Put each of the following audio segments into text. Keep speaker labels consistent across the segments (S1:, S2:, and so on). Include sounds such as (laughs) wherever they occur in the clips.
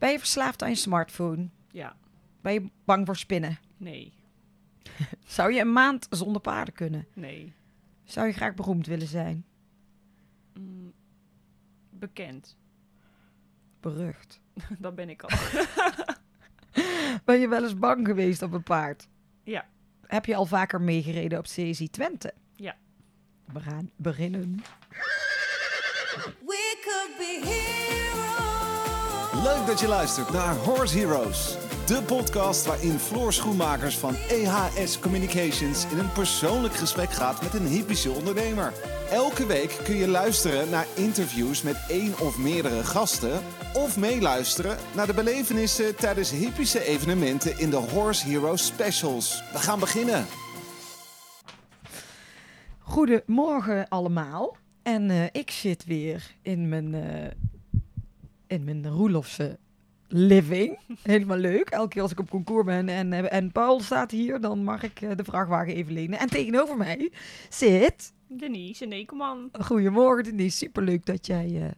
S1: Ben je verslaafd aan je smartphone?
S2: Ja,
S1: Ben je bang voor spinnen?
S2: nee, (laughs)
S1: Zou je een maand zonder paarden kunnen?
S2: nee.
S1: Zou je graag beroemd willen zijn?
S2: Mm, bekend.
S1: Berucht. (laughs)
S2: dat ben ik al. (laughs)
S1: Ben je wel eens bang geweest op een paard?
S2: Ja.
S1: Heb je al vaker meegereden op CSI Twente?
S2: Ja.
S1: We gaan beginnen.
S3: We could be heroes.
S4: Leuk dat je luistert naar Horse Heroes. De podcast waarin Floor Schoenmakers van EHS Communications in een persoonlijk gesprek gaat met een hypische ondernemer. Elke week kun je luisteren naar interviews met één of meerdere gasten. Of meeluisteren naar de belevenissen tijdens hypische evenementen in de Horse Heroes Specials. We gaan beginnen.
S1: Goedemorgen allemaal. En eh, ik zit weer in mijn, eh in mijn Roelofse living. (laughs) Helemaal leuk. Elke keer als ik op concours ben en, eh, en Paul staat hier, dan mag ik eh, de vrachtwagen even lenen. En tegenover mij zit...
S2: Denise en Ekelman.
S1: Goedemorgen Denise, superleuk dat jij eh,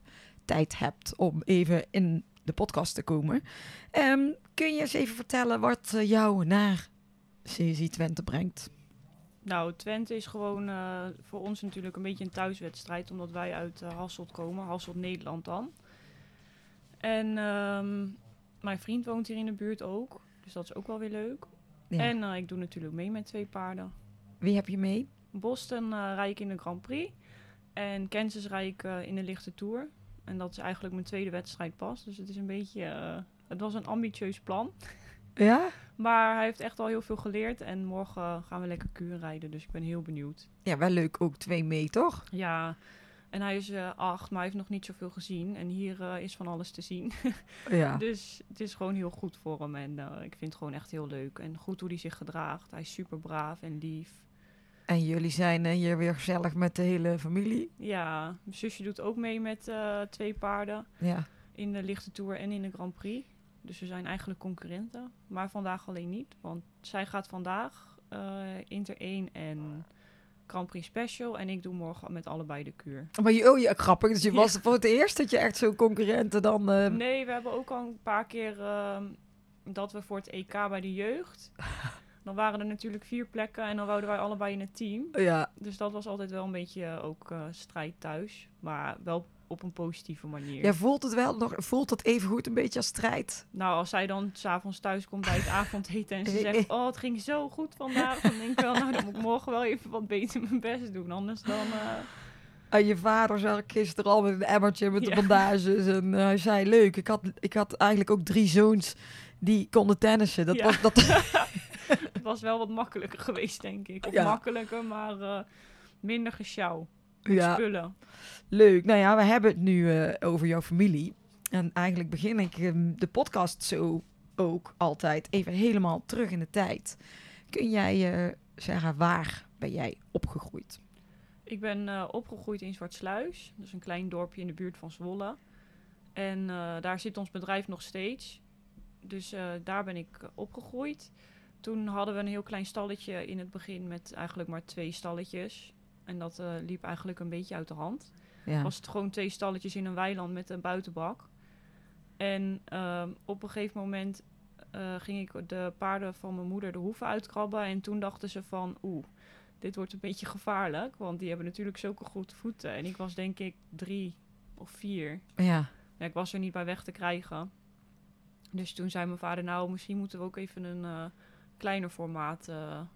S1: tijd hebt om even in de podcast te komen. Ehm, kun je eens even vertellen wat jou naar CSI Twente brengt?
S2: Nou, Twente is gewoon voor ons natuurlijk een beetje een thuiswedstrijd, omdat wij uit Hasselt komen, Hasselt Nederland dan. En ehm, mijn vriend woont hier in de buurt ook, dus dat is ook wel weer leuk.
S1: Ja.
S2: En eh, ik doe natuurlijk mee met twee paarden.
S1: Wie heb je mee?
S2: Boston eh rijd ik in de Grand Prix en Kansas rijd ik eh, in de lichte Tour. En dat is eigenlijk mijn tweede wedstrijd pas, dus het is een beetje... het was een ambitieus plan. (laughs)
S1: Ja?
S2: Maar hij heeft echt al heel veel geleerd. En morgen gaan we lekker kuren rijden. Dus ik ben heel benieuwd.
S1: Ja, wel leuk. Ook twee mee, toch?
S2: Ja, en hij is eh, acht, maar hij heeft nog niet zoveel gezien. En hier eh, is van alles te zien. (laughs)
S1: Ja.
S2: Dus het is gewoon heel goed voor hem. En eh, ik vind het gewoon echt heel leuk. En goed hoe hij zich gedraagt. Hij is super braaf en lief.
S1: En jullie zijn hier weer gezellig met de hele familie.
S2: Ja, mijn zusje doet ook mee met twee paarden.
S1: Ja.
S2: In de lichte Tour en in de Grand Prix. Dus we zijn eigenlijk concurrenten. Maar vandaag alleen niet. Want zij gaat vandaag Inter 1 en Grand Prix Special. En ik doe morgen met allebei de kuur.
S1: Maar je, oh ja, grappig. Dus je (laughs)
S2: Ja.
S1: was voor het eerst dat je echt zo'n concurrenten dan... eh,
S2: Nee, we hebben ook al een paar keer ehm, dat we voor het EK bij de jeugd. (laughs) Dan waren er natuurlijk vier plekken en dan wouden wij allebei in het team.
S1: Ja,
S2: Dus dat was altijd wel een beetje eh, ook eh, strijd thuis. Maar wel op een positieve manier.
S1: jij voelt het wel nog... Voelt dat even goed een beetje als strijd?
S2: Nou, als zij dan s'avonds thuis komt bij het (laughs) avondeten en ze zegt... Oh, het ging zo goed vandaag. Dan denk ik wel, nou, dan moet ik morgen wel even wat beter mijn best doen. Anders dan... eh,
S1: En je vader zag ik gisteren al met een emmertje met de
S2: Ja.
S1: bandages. En eh, hij zei, leuk. Ik had, ik had eigenlijk ook drie zoons die konden tennissen. Dat
S2: Ja.
S1: was... Dat, (laughs)
S2: het was wel wat makkelijker geweest, denk ik. Of
S1: Ja.
S2: makkelijker, maar eh, minder gesjouw.
S1: Ja.
S2: Spullen.
S1: Leuk. Nou ja, we hebben het nu eh, over jouw familie. En eigenlijk begin ik ehm, de podcast zo ook altijd even helemaal terug in de tijd. Kun jij eh, zeggen, waar ben jij opgegroeid?
S2: Ik ben eh, opgegroeid in Zwartsluis. Is een klein dorpje in de buurt van Zwolle. En daar zit ons bedrijf nog steeds. Dus daar ben ik opgegroeid. Toen hadden we een heel klein stalletje in het begin met eigenlijk maar twee stalletjes. En dat eh, liep eigenlijk een beetje uit de hand.
S1: Ja.
S2: Was het gewoon twee stalletjes in een weiland met een buitenbak. En ehm, op een gegeven moment eh, ging ik de paarden van mijn moeder de hoeven uitkrabben. En toen dachten ze van, oeh, dit wordt een beetje gevaarlijk. Want die hebben natuurlijk zulke goed voeten. En ik was denk ik drie of vier.
S1: ja.
S2: Ja, ik was er niet bij weg te krijgen. Dus toen zei mijn vader, nou, misschien moeten we ook even een eh, kleiner formaat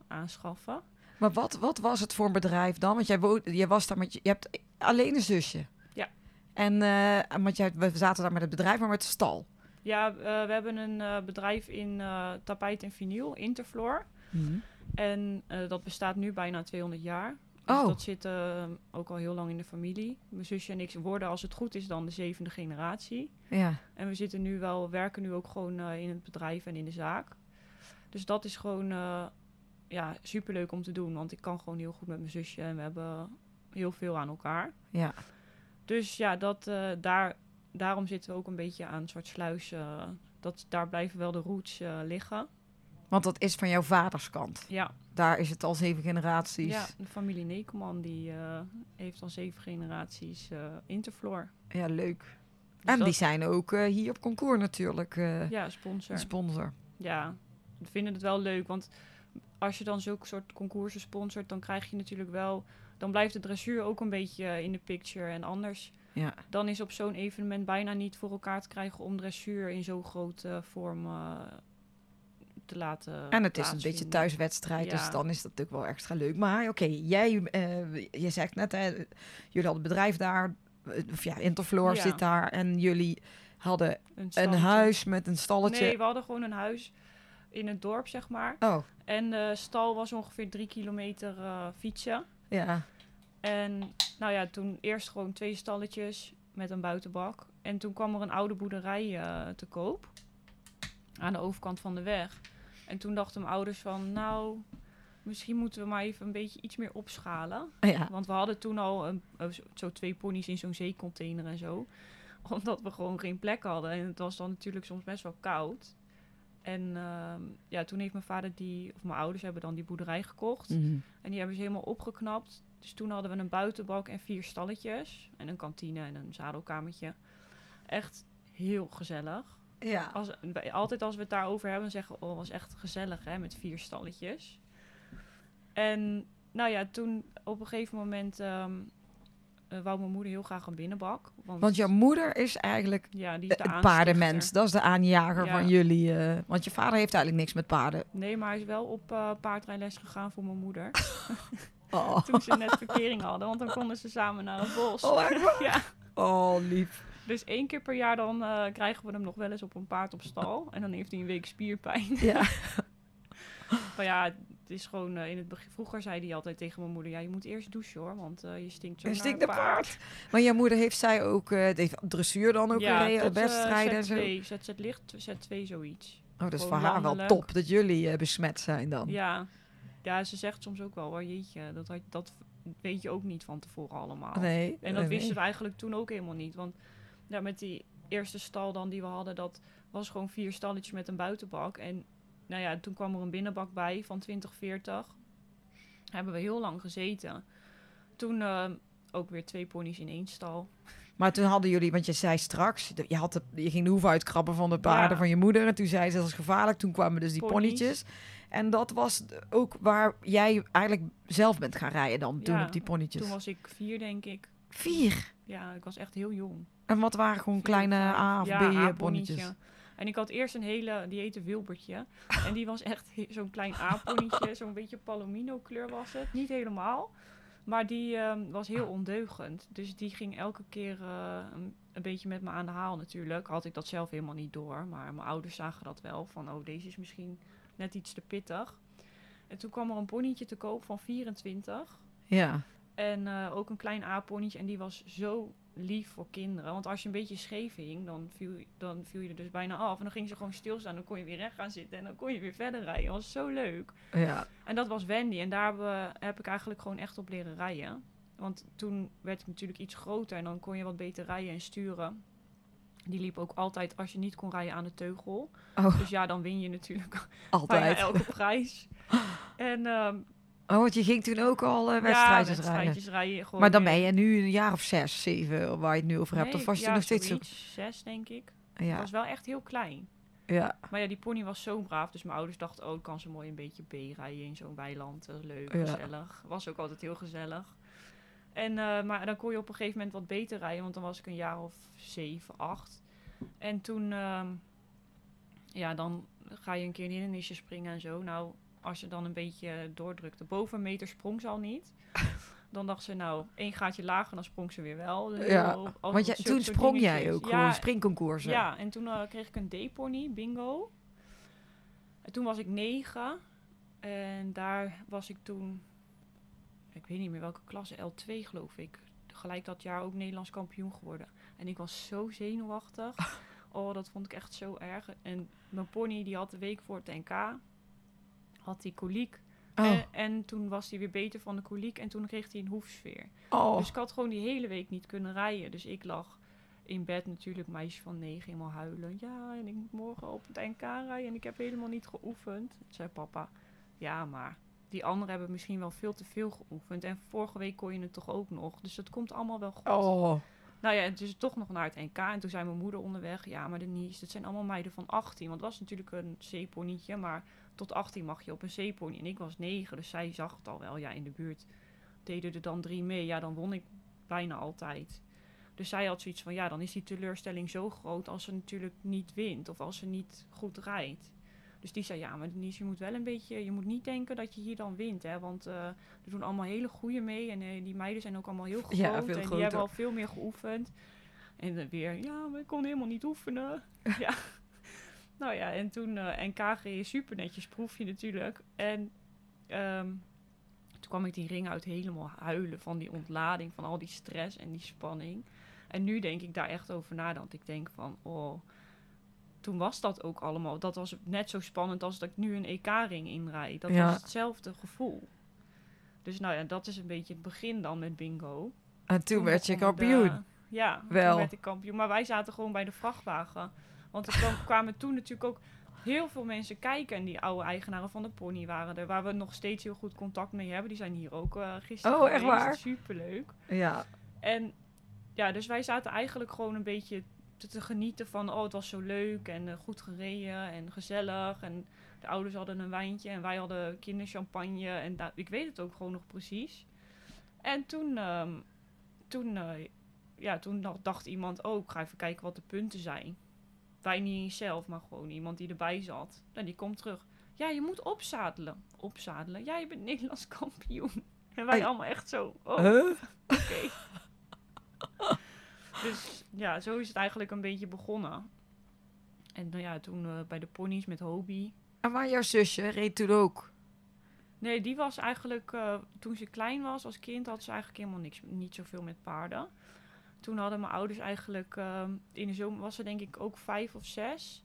S2: aanschaffen.
S1: Maar wat, wat was het voor een bedrijf dan? Want jij, jij was daar met je, je hebt alleen een zusje.
S2: Ja.
S1: En eh, want jij, we zaten daar met het bedrijf, maar met de stal.
S2: Ja, eh, we hebben een eh, bedrijf in tapijt en vinyl, Interfloor. En eh, dat bestaat nu bijna 200 jaar. Dus
S1: Oh.
S2: dat zit ook al heel lang in de familie. Mijn zusje en ik worden, als het goed is, dan de zevende generatie.
S1: Ja.
S2: En we zitten nu wel, werken nu ook gewoon in het bedrijf en in de zaak. Dus dat is gewoon ja, superleuk om te doen. Want ik kan gewoon heel goed met mijn zusje en we hebben heel veel aan elkaar.
S1: Ja.
S2: Dus ja, dat, eh, daar, daarom zitten we ook een beetje aan Zwartsluis. eh dat, daar blijven wel de roots eh, liggen.
S1: Want dat is van jouw vaders kant.
S2: Ja,
S1: Daar is het al zeven generaties.
S2: ja, de familie Nekelman die heeft al zeven generaties Interfloor.
S1: Ja, leuk. En
S2: dat-
S1: die zijn ook hier op concours natuurlijk
S2: Ja, sponsor.
S1: een sponsor.
S2: Ja, we vinden het wel leuk. Want als je dan zulke soort concoursen sponsort, dan krijg je natuurlijk wel... Dan blijft de dressuur ook een beetje eh, in de picture. En anders,
S1: Ja.
S2: dan is op zo'n evenement bijna niet voor elkaar te krijgen... om dressuur in zo'n grote vorm eh, te laten
S1: En het is een beetje thuiswedstrijd, dus dan is dat natuurlijk wel extra leuk. Maar oké, jij, eh, je zegt net, hè, jullie hadden bedrijf daar, of ja, Interfloor
S2: Ja.
S1: zit daar en jullie hadden
S2: Een,
S1: huis met een stalletje.
S2: Nee, we hadden gewoon een huis in het dorp, zeg maar.
S1: Oh,
S2: En de stal was ongeveer drie kilometer eh, fietsen.
S1: ja.
S2: En nou ja, toen eerst gewoon twee stalletjes met een buitenbak. En toen kwam er een oude boerderij eh, te koop. Aan de overkant van de weg. En toen dachten mijn ouders van, nou, misschien moeten we maar even een beetje iets meer opschalen.
S1: ja.
S2: Want we hadden toen al een, eh, zo twee ponies in zo'n zeecontainer en zo. (laughs) Omdat we gewoon geen plek hadden. En het was dan natuurlijk soms best wel koud. En ehm, ja, toen heeft mijn vader die, of mijn ouders hebben dan die boerderij gekocht.
S1: Mhm.
S2: En die hebben ze helemaal opgeknapt. Dus toen hadden we een buitenbak en vier stalletjes. En een kantine en een zadelkamertje. Echt heel gezellig.
S1: Ja.
S2: Als, altijd als we het daarover hebben, dan zeggen we... Oh, was echt gezellig, hè, met vier stalletjes. En nou ja, toen op een gegeven moment... ehm eh, wou mijn moeder heel graag een binnenbak. Want,
S1: Want jouw moeder is eigenlijk
S2: ja, die is de
S1: het
S2: aanstichter.
S1: paardenmens. Dat is de aanjager
S2: Ja.
S1: van jullie. eh, want je vader heeft eigenlijk niks met paarden.
S2: Nee, maar hij is wel op eh, paardrijles gegaan voor mijn moeder. (laughs)
S1: Oh, (laughs)
S2: toen ze net verkering hadden. Want dan konden ze samen naar een bos.
S1: Oh, (laughs)
S2: ja.
S1: oh lief.
S2: Dus één keer per jaar dan krijgen we hem nog wel eens op een paard op stal. En dan heeft hij een week spierpijn.
S1: Ja.
S2: maar ja, het is gewoon eh, in het begin. Vroeger zei hij altijd tegen mijn moeder: Ja, je moet eerst douchen hoor, want eh, je stinkt zo.
S1: Je stinkt naar paard. Maar jouw moeder heeft zij ook de dressuur dan ook
S2: Ja,
S1: gereden, wedstrijden en zo.
S2: Z2, ZZ licht, Z2 zoiets.
S1: Oh, dat is voor haar wel top dat jullie besmet zijn dan.
S2: Ja. ja, ze zegt soms ook wel: oh, Jeetje, dat, had- dat weet je ook niet van tevoren allemaal.
S1: Nee.
S2: En dat wisten we eigenlijk toen ook helemaal niet. Want ja, met die eerste stal dan die we hadden, dat was gewoon vier stalletjes met een buitenbak. En nou ja, toen kwam er een binnenbak bij van 2040. Hebben we heel lang gezeten. Toen eh, ook weer twee ponies in één stal.
S1: Maar toen hadden jullie, want je zei straks, je, had de, je ging de hoeven uitkrabben van de paarden
S2: Ja.
S1: van je moeder. En toen zei ze dat is gevaarlijk. Toen kwamen dus die ponnetjes. En dat was ook waar jij eigenlijk zelf bent gaan rijden dan, toen
S2: Ja,
S1: op die ponnetjes.
S2: Toen was ik vier, denk ik.
S1: Vier.
S2: Ja, ik was echt heel jong.
S1: En wat waren gewoon
S2: Vier,
S1: kleine. A of
S2: Ja,
S1: B ponnetjes?
S2: En ik had eerst een hele, die heette Wilbertje. en die was echt zo'n klein A-ponnetje, zo'n beetje palomino kleur was het. Niet helemaal, maar die ehm, was heel ondeugend. Dus die ging elke keer eh, een, een beetje met me aan de haal natuurlijk. Had ik dat zelf helemaal niet door, maar mijn ouders zagen dat wel. Van, oh, deze is misschien net iets te pittig. En toen kwam er een ponnetje te koop van 24.
S1: Ja.
S2: En eh, ook een klein A-ponnetje. En die was zo lief voor kinderen. Want als je een beetje scheef hing, dan viel, dan viel je er dus bijna af. En dan ging ze gewoon stilstaan. Dan kon je weer recht gaan zitten. En dan kon je weer verder rijden. Dat was zo leuk.
S1: ja.
S2: En dat was Wendy. En daar we- heb ik eigenlijk gewoon echt op leren rijden. Want toen werd ik natuurlijk iets groter. En dan kon je wat beter rijden en sturen. Die liep ook altijd, als je niet kon rijden, aan de teugel.
S1: Oh,
S2: Dus ja, dan win je natuurlijk (laughs)
S1: altijd.
S2: elke prijs. (laughs) En ehm
S1: Oh, want je ging toen ook al
S2: ja,
S1: wedstrijdjes rijden.
S2: wedstrijdjes rijden.
S1: Maar dan ben je nu een jaar of zes, zeven, waar je het nu over hebt.
S2: Nee,
S1: Of was je
S2: ja,
S1: nog steeds zo...
S2: Zes, denk ik. Het
S1: Ja,
S2: was wel echt heel klein.
S1: ja,
S2: Maar ja, die pony was zo braaf. Dus mijn ouders dachten, oh, ik kan ze mooi een beetje B rijden in zo'n weiland. Dat is leuk,
S1: Ja.
S2: gezellig. Was ook altijd heel gezellig. En, eh, maar dan kon je op een gegeven moment wat beter rijden. Want dan was ik een jaar of zeven, acht. En toen, ehm, ja, dan ga je een keer een hindernisje springen en zo. Nou, als je dan een beetje doordrukte. Boven een meter sprong ze al niet. (laughs) Dan dacht ze, nou, één gaatje lager, dan sprong ze weer wel. Dus
S1: Ja,
S2: heel-
S1: want jij, toen sprong jij ook
S2: Ja,
S1: gewoon springconcoursen.
S2: ja, en toen eh, kreeg ik een D-pony, bingo. En toen was ik negen. En daar was ik toen, ik weet niet meer welke klasse, L2 geloof ik. Gelijk dat jaar ook Nederlands kampioen geworden. En ik was zo zenuwachtig. (laughs) Oh, dat vond ik echt zo erg. En mijn pony, die had de week voor het NK, had die koliek.
S1: Oh,
S2: En, en toen was hij weer beter van de koliek en toen kreeg hij een hoefsfeer.
S1: oh.
S2: Dus ik had gewoon die hele week niet kunnen rijden. Dus ik lag in bed natuurlijk, meisje van negen, helemaal huilen. Ja, en ik moet morgen op het NK rijden en ik heb helemaal niet geoefend. Toen zei papa, ja, maar die anderen hebben misschien wel veel te veel geoefend. En vorige week kon je het toch ook nog. Dus dat komt allemaal wel goed.
S1: oh.
S2: Nou ja, dus toch nog naar het NK. En toen zei mijn moeder onderweg, ja, maar Denise, dat zijn allemaal meiden van 18. Want het was natuurlijk een zeeponietje, maar tot 18 mag je op een zeepony. En ik was 9, dus zij zag het al wel. Ja, in de buurt deden er dan drie mee. Ja, dan won ik bijna altijd. Dus zij had zoiets van, ja, dan is die teleurstelling zo groot als ze natuurlijk niet wint. Of als ze niet goed rijdt. Dus die zei, ja, maar Denise, je moet wel een beetje... Je moet niet denken dat je hier dan wint, hè. Want eh, er doen allemaal hele goede mee. En eh, die meiden zijn ook allemaal heel groot.
S1: Ja,
S2: en die
S1: groter.
S2: hebben al veel meer geoefend. En dan weer, ja, maar ik kon helemaal niet oefenen. (laughs) ja. Nou ja, en toen... eh en KG super netjes proefje natuurlijk. En ehm, toen kwam ik die ring uit helemaal huilen van die ontlading, van al die stress en die spanning. En nu denk ik daar echt over na, dat ik denk van, oh, toen was dat ook allemaal. Dat was net zo spannend als dat ik nu een EK-ring inrijd. Dat
S1: Ja.
S2: was hetzelfde gevoel. Dus nou ja, dat is een beetje het begin dan met bingo.
S1: En toen werd je
S2: de-
S1: kampioen.
S2: ja,
S1: Wel.
S2: toen werd ik kampioen. Maar wij zaten gewoon bij de vrachtwagen. Want er kwam- kwamen toen natuurlijk ook heel veel mensen kijken. En die oude eigenaren van de pony waren er. Waar we nog steeds heel goed contact mee hebben. Die zijn hier ook eh gisteren
S1: Oh, echt waar?
S2: Superleuk.
S1: Ja.
S2: En ja, dus wij zaten eigenlijk gewoon een beetje te, te genieten van... Oh, het was zo leuk en eh, goed gereden en gezellig. En de ouders hadden een wijntje en wij hadden kinderchampagne. En ik weet het ook gewoon nog precies. En toen, ehm, toen, eh, ja, toen dacht iemand... Oh, ik ga even kijken wat de punten zijn. Eens zelf, maar gewoon iemand die erbij zat. En die komt terug. Ja, je moet opzadelen. Opzadelen? Ja, je bent Nederlands (laughs) kampioen. En wij allemaal echt zo... Oh,
S1: Huh?
S2: Oké. (laughs) dus ja, zo is het eigenlijk een beetje begonnen. En nou ja, toen eh, bij de ponies met Hobie.
S1: En maar jouw zusje reed toen ook.
S2: Nee, die was eigenlijk, eh, toen ze klein was als kind, had ze eigenlijk helemaal niks, niet zoveel met paarden. Toen hadden mijn ouders eigenlijk, ehm, in de zomer was ze denk ik ook vijf of zes.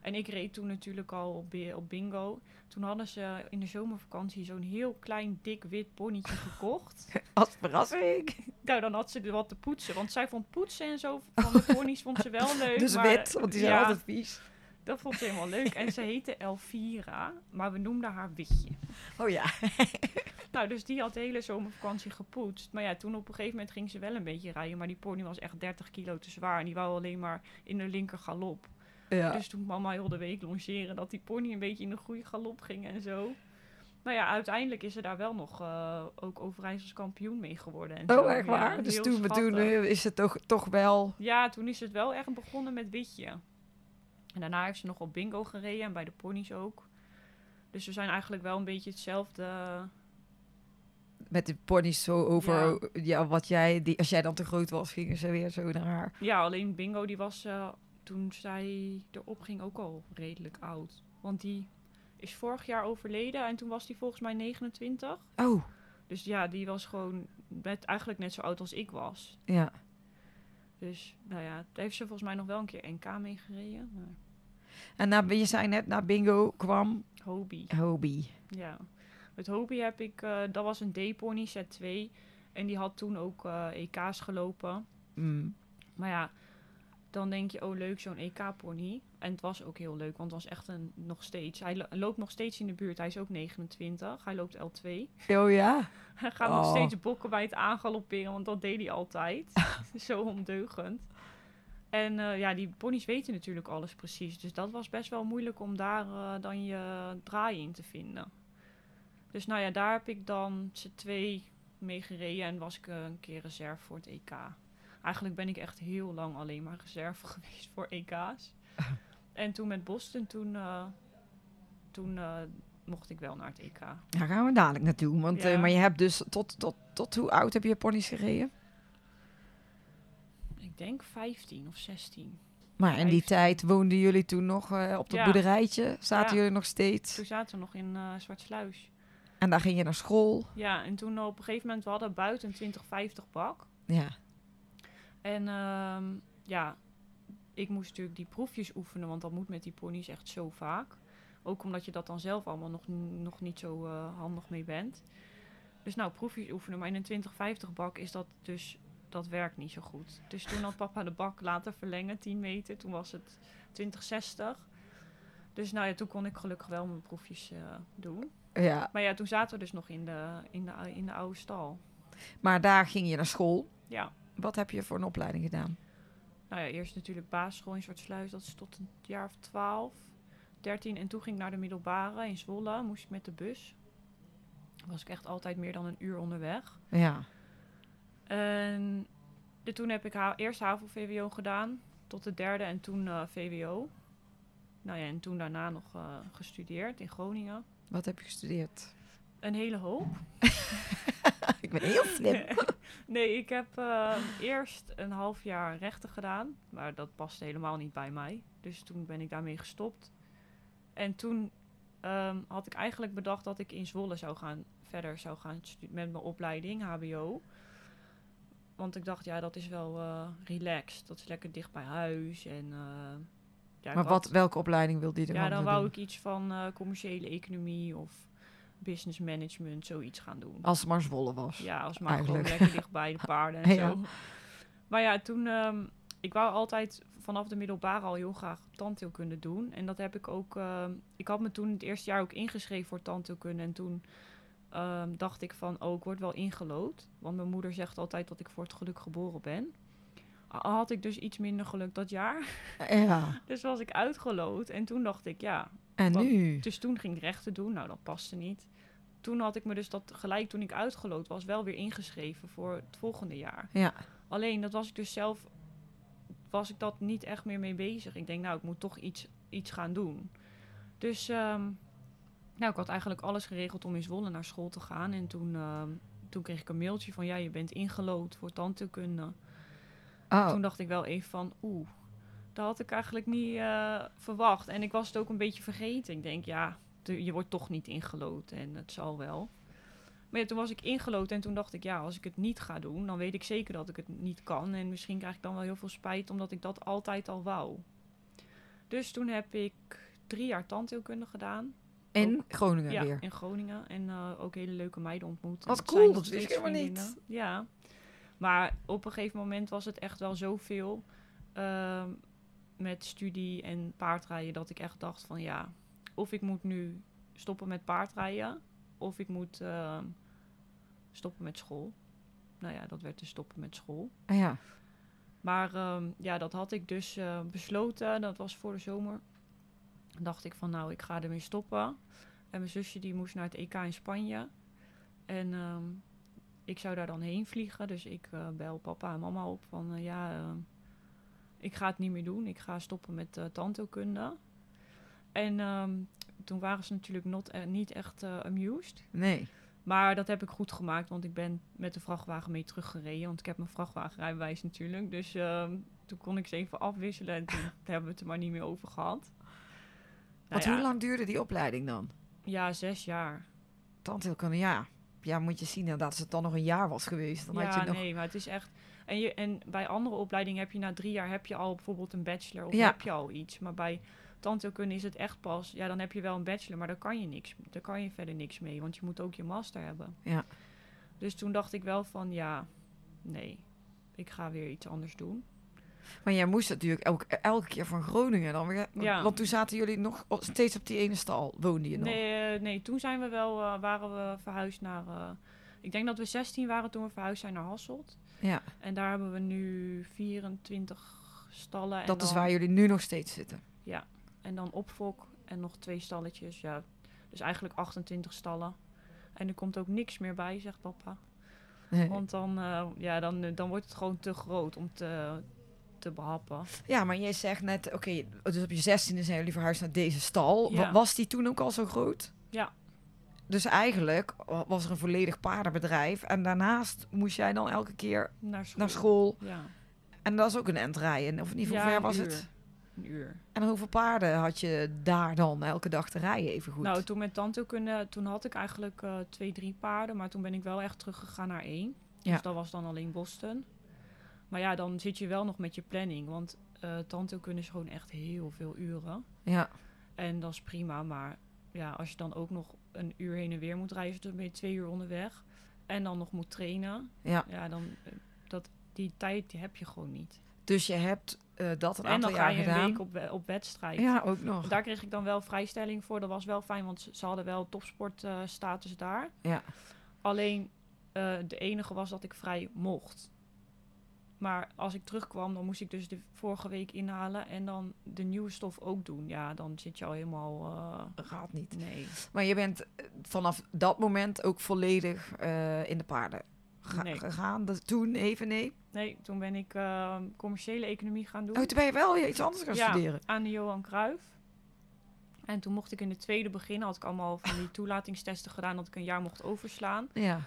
S2: En ik reed toen natuurlijk al op, op bingo. Toen hadden ze in de zomervakantie zo'n heel klein, dik, wit ponytje (laughs) gekocht.
S1: Als verrassing.
S2: Nou, dan had ze er wat te poetsen. Want zij vond poetsen en zo van de ponies vond ze wel leuk. (laughs)
S1: Dus
S2: maar-
S1: wit, want die zijn
S2: ja,
S1: altijd vies.
S2: dat vond ze helemaal leuk. En ze (laughs) heette Elvira, maar we noemden haar Witje.
S1: Oh ja.
S2: Nou, dus die had de hele zomervakantie gepoetst. Maar ja, toen op een gegeven moment ging ze wel een beetje rijden. Maar die pony was echt 30 kilo te zwaar. En die wou alleen maar in de linker galop.
S1: Ja.
S2: Dus toen mama heel de week longeren dat die pony een beetje in de goede galop ging en zo. Nou ja, uiteindelijk is ze daar wel nog eh, ook Overijssels kampioen mee geworden. En zo.
S1: Oh, echt
S2: Ja,
S1: waar? dus toen, eh, is het toch, toch wel...
S2: Ja, toen is het wel echt begonnen met Witje. En daarna heeft ze nog op bingo gereden en bij de ponies ook. Dus we zijn eigenlijk wel een beetje hetzelfde.
S1: Met de ponies zo over... Ja. wat jij... Die, als jij dan te groot was, gingen ze weer zo naar haar.
S2: Ja, alleen bingo die was eh, toen zij erop ging ook al redelijk oud. Want die is vorig jaar overleden en toen was die volgens mij 29.
S1: Oh,
S2: Dus ja, die was gewoon net, eigenlijk net zo oud als ik was.
S1: ja.
S2: Dus nou ja, daar heeft ze volgens mij nog wel een keer NK mee gereden. Maar
S1: En na, je zei net, na bingo kwam
S2: hobby.
S1: hobby.
S2: Ja, met Hobie heb ik, eh, dat was een D-pony, set 2. En die had toen ook eh, EK's gelopen.
S1: Mm.
S2: Maar ja, dan denk je, oh leuk, zo'n EK-pony. En het was ook heel leuk, want het was echt een, nog steeds. Hij lo- loopt nog steeds in de buurt, hij is ook 29. Hij loopt L2. (laughs)
S1: Oh ja? (laughs)
S2: Hij gaat
S1: Oh.
S2: nog steeds bokken bij het aangalopperen, want dat deed hij altijd. (laughs) Zo ondeugend. En eh, ja, die ponies weten natuurlijk alles precies. Dus dat was best wel moeilijk om daar dan je draai in te vinden. Dus nou ja, daar heb ik dan z'n twee mee gereden en was ik eh, een keer reserve voor het EK. Eigenlijk ben ik echt heel lang alleen maar reserve (laughs) geweest voor EK's. (laughs) en toen met Boston, toen, eh, toen eh, mocht ik wel naar het EK.
S1: Daar gaan we dadelijk naartoe. Want,
S2: Ja.
S1: maar je hebt dus tot, tot, tot hoe oud heb je ponies gereden?
S2: Ik denk 15 of 16.
S1: Maar in die tijd woonden jullie toen nog op dat
S2: Ja.
S1: boerderijtje. Zaten jullie nog steeds.
S2: Toen zaten we nog in Zwartsluis.
S1: En daar ging je naar school.
S2: Ja, en toen op een gegeven moment, we hadden buiten een 2050 bak.
S1: Ja.
S2: En ehm, ja, ik moest natuurlijk die proefjes oefenen, want dat moet met die ponies echt zo vaak. Ook omdat je dat dan zelf allemaal nog, nog niet zo eh, handig mee bent. Dus nou, proefjes oefenen, maar in een 2050 bak is dat dus, dat werkt niet zo goed. Dus toen had papa de bak laten verlengen, 10 meter. Toen was het 2060. Dus nou ja, toen kon ik gelukkig wel mijn proefjes eh, doen.
S1: Ja.
S2: Maar ja, toen zaten we dus nog in de, in de, in de oude stal.
S1: Maar daar ging je naar school.
S2: Ja,
S1: wat heb je voor een opleiding gedaan?
S2: Nou ja, eerst natuurlijk basisschool in Zwartsluis. Dat is tot een jaar of 12, 13. En toen ging ik naar de middelbare in Zwolle. Moest ik met de bus. Was ik echt altijd meer dan een uur onderweg.
S1: Ja.
S2: En de, toen heb ik ha eerst HAVO-VWO gedaan. Tot de derde en toen eh, VWO. Nou ja, en toen daarna nog eh, gestudeerd in Groningen.
S1: Wat heb je gestudeerd?
S2: Een hele hoop. (laughs)
S1: ik ben heel slim. (laughs)
S2: nee, ik heb eh, eerst een half jaar rechten gedaan. Maar dat paste helemaal niet bij mij. Dus toen ben ik daarmee gestopt. En toen ehm, had ik eigenlijk bedacht dat ik in Zwolle zou gaan, verder zou gaan met mijn opleiding, HBO. Want ik dacht, ja, dat is wel eh, relaxed. Dat is lekker dicht bij huis. En, eh, ja,
S1: maar wat, welke opleiding wilde je er
S2: ja,
S1: dan
S2: dan
S1: doen?
S2: wou ik iets van eh, commerciële economie of business management, zoiets gaan doen.
S1: Als het maar Zwolle was.
S2: Ja, als maar
S1: Eigenlijk.
S2: gewoon lekker (laughs) dicht bij de paarden en
S1: Ja.
S2: zo. Maar ja, toen... ehm, ik wou altijd vanaf de middelbare al heel graag tandheelkunde doen. En dat heb ik ook... ehm, ik had me toen het eerste jaar ook ingeschreven voor tandheelkunde. En toen ehm, dacht ik van... Oh, ik word wel ingelood. Want mijn moeder zegt altijd dat ik voor het geluk geboren ben. Had ik dus iets minder geluk dat jaar.
S1: Ja. (laughs)
S2: Dus was ik uitgeloot. En toen dacht ik, ja,
S1: En
S2: Wat-
S1: nu?
S2: dus toen ging ik rechten doen. Nou, dat paste niet. Toen had ik me dus dat gelijk toen ik uitgeloot was wel weer ingeschreven voor het volgende jaar.
S1: Ja.
S2: Alleen dat was ik dus zelf was ik dat niet echt meer mee bezig. Ik denk nou, ik moet toch iets, iets gaan doen. Dus ehm, nou, ik had eigenlijk alles geregeld om in Zwolle naar school te gaan. En toen, ehm, toen kreeg ik een mailtje van ja, je bent ingelood voor tandheelkunde.
S1: Oh,
S2: Toen dacht ik wel even van, oeh, dat had ik eigenlijk niet eh, verwacht. En ik was het ook een beetje vergeten. Ik denk, ja, je wordt toch niet ingelood en het zal wel. Maar ja, toen was ik ingelood en toen dacht ik, ja, als ik het niet ga doen, dan weet ik zeker dat ik het niet kan. En misschien krijg ik dan wel heel veel spijt, omdat ik dat altijd al wou. Dus toen heb ik drie jaar tandheelkunde gedaan.
S1: in Groningen
S2: Ja,
S1: weer.
S2: in Groningen. En eh, ook hele leuke meiden ontmoet.
S1: Wat cool, dat wist ik
S2: steeds
S1: helemaal niet.
S2: Ja. Maar op een gegeven moment was het echt wel zoveel ehm met studie en paardrijden dat ik echt dacht van ja, of ik moet nu stoppen met paardrijden of ik moet ehm, stoppen met school. Nou ja, dat werd dus stoppen met school.
S1: Ah, ja.
S2: Maar ehm, ja, dat had ik dus eh, besloten. Dat was voor de zomer. Dan dacht ik van nou, ik ga ermee stoppen. En mijn zusje die moest naar het EK in Spanje. En ehm, ik zou daar dan heen vliegen. Dus ik eh, bel papa en mama op van eh, ja, ehm, ik ga het niet meer doen. Ik ga stoppen met tandheelkunde. En ehm, toen waren ze natuurlijk not, eh, niet echt eh, amused.
S1: Nee.
S2: Maar dat heb ik goed gemaakt, want ik ben met de vrachtwagen mee teruggereden. Want ik heb mijn vrachtwagenrijbewijs natuurlijk. Dus ehm, toen kon ik ze even afwisselen en toen (laughs) hebben we het er maar niet meer over gehad. Nou
S1: Want
S2: ja,
S1: hoe lang duurde die opleiding dan?
S2: Ja, zes jaar.
S1: Tandheelkunde, ja. Ja, moet je zien inderdaad, als het dan nog een jaar was geweest. Dan
S2: ja,
S1: had je nog...
S2: nee, maar het is echt... En, je, en bij andere opleidingen heb je na drie jaar heb je al bijvoorbeeld een bachelor of
S1: Ja.
S2: heb je al iets. Maar bij tandheelkunde is het echt pas... Ja, dan heb je wel een bachelor, maar daar kan je niks. Daar kan je verder niks mee, want je moet ook je master hebben.
S1: Ja.
S2: Dus toen dacht ik wel van, ja, nee, ik ga weer iets anders doen.
S1: Maar jij moest natuurlijk elke, elke keer van Groningen dan weer.
S2: Ja.
S1: Want toen zaten jullie nog steeds op die ene stal. Woonde je nog?
S2: Nee, eh, nee, toen zijn we wel, eh, waren we verhuisd naar... eh, ik denk dat we 16 waren toen we verhuisd zijn naar Hasselt.
S1: Ja,
S2: En daar hebben we nu 24 stallen. En
S1: dat is waar jullie nu nog steeds zitten.
S2: En dan opfok en nog twee stalletjes. Ja, dus eigenlijk 28 stallen. En er komt ook niks meer bij, zegt papa.
S1: Nee. (laughs)
S2: Want dan, ja, dan, dan wordt het gewoon te groot om te, te behappen.
S1: Ja, maar jij zegt net, oké, dus op je zestiende zijn jullie verhuisd naar deze stal.
S2: Ja.
S1: Was die toen ook al zo groot?
S2: Ja.
S1: Dus eigenlijk wa- was er een volledig paardenbedrijf. En daarnaast moest jij dan elke keer
S2: Naar school.
S1: naar school.
S2: Ja,
S1: En dat is ook een end rijden. Of niet, hoe
S2: Ja,
S1: ver was
S2: uur.
S1: het?
S2: een uur.
S1: En hoeveel paarden had je daar dan elke dag te rijden even goed?
S2: Nou, toen met tandheelkunde, toen had ik eigenlijk eh, twee, drie paarden. Maar toen ben ik wel echt teruggegaan naar één.
S1: Ja.
S2: Dus dat was dan alleen Boston. Maar ja, dan zit je wel nog met je planning. Want eh tandheelkunde is gewoon echt heel veel uren.
S1: ja.
S2: En dat is prima. Maar ja, als je dan ook nog een uur heen en weer moet reizen, dan ben je twee uur onderweg. En dan nog moet trainen.
S1: ja.
S2: Ja, dan eh, dat, die tijd die heb je gewoon niet.
S1: Dus je hebt eh, dat een
S2: en
S1: aantal
S2: dan ga
S1: jaar
S2: je een
S1: gedaan.
S2: week op, op wedstrijd.
S1: Ja, ook nog.
S2: Daar kreeg ik dan wel vrijstelling voor. Dat was wel fijn, want ze, ze hadden wel topsportstatus daar.
S1: Ja.
S2: Alleen de enige was dat ik vrij mocht. Maar als ik terugkwam, dan moest ik dus de vorige week inhalen en dan de nieuwe stof ook doen. Ja, dan zit je al helemaal. eh,
S1: Gaat niet.
S2: nee.
S1: Maar je bent eh, vanaf dat moment ook volledig eh, in de paarden ga-
S2: Nee.
S1: gegaan. Dat, toen even nee.
S2: Nee, toen ben ik commerciële economie gaan doen.
S1: Oh, toen ben je wel weer iets anders gaan
S2: Ja.
S1: studeren.
S2: aan de Johan Cruijff. En toen mocht ik in de tweede beginnen. Had ik allemaal van die (laughs) toelatingstesten gedaan dat ik een jaar mocht overslaan.
S1: Ja.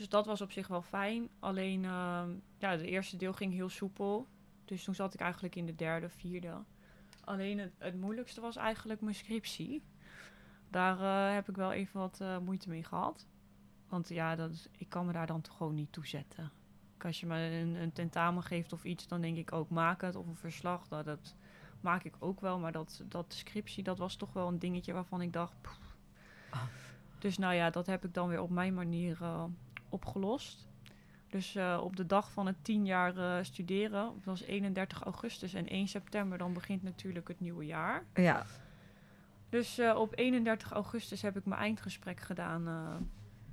S2: Dus dat was op zich wel fijn. Alleen, ehm, ja, de eerste deel ging heel soepel. Dus toen zat ik eigenlijk in de derde, vierde. Alleen het, het moeilijkste was eigenlijk mijn scriptie. Daar eh, heb ik wel even wat eh, moeite mee gehad. Want ja, dat is- ik kan me daar dan toch gewoon niet toe zetten. Als je me een, een tentamen geeft of iets, dan denk ik ook maak het. Of een verslag, dat, dat maak ik ook wel. Maar dat, dat scriptie, dat was toch wel een dingetje waarvan ik dacht...
S1: Ah.
S2: Dus nou ja, dat heb ik dan weer op mijn manier eh, opgelost. Dus eh, op de dag van het tien jaar eh, studeren, dat was 31 augustus en 1 september, dan begint natuurlijk het nieuwe jaar.
S1: Ja.
S2: Dus eh, op 31 augustus heb ik mijn eindgesprek gedaan.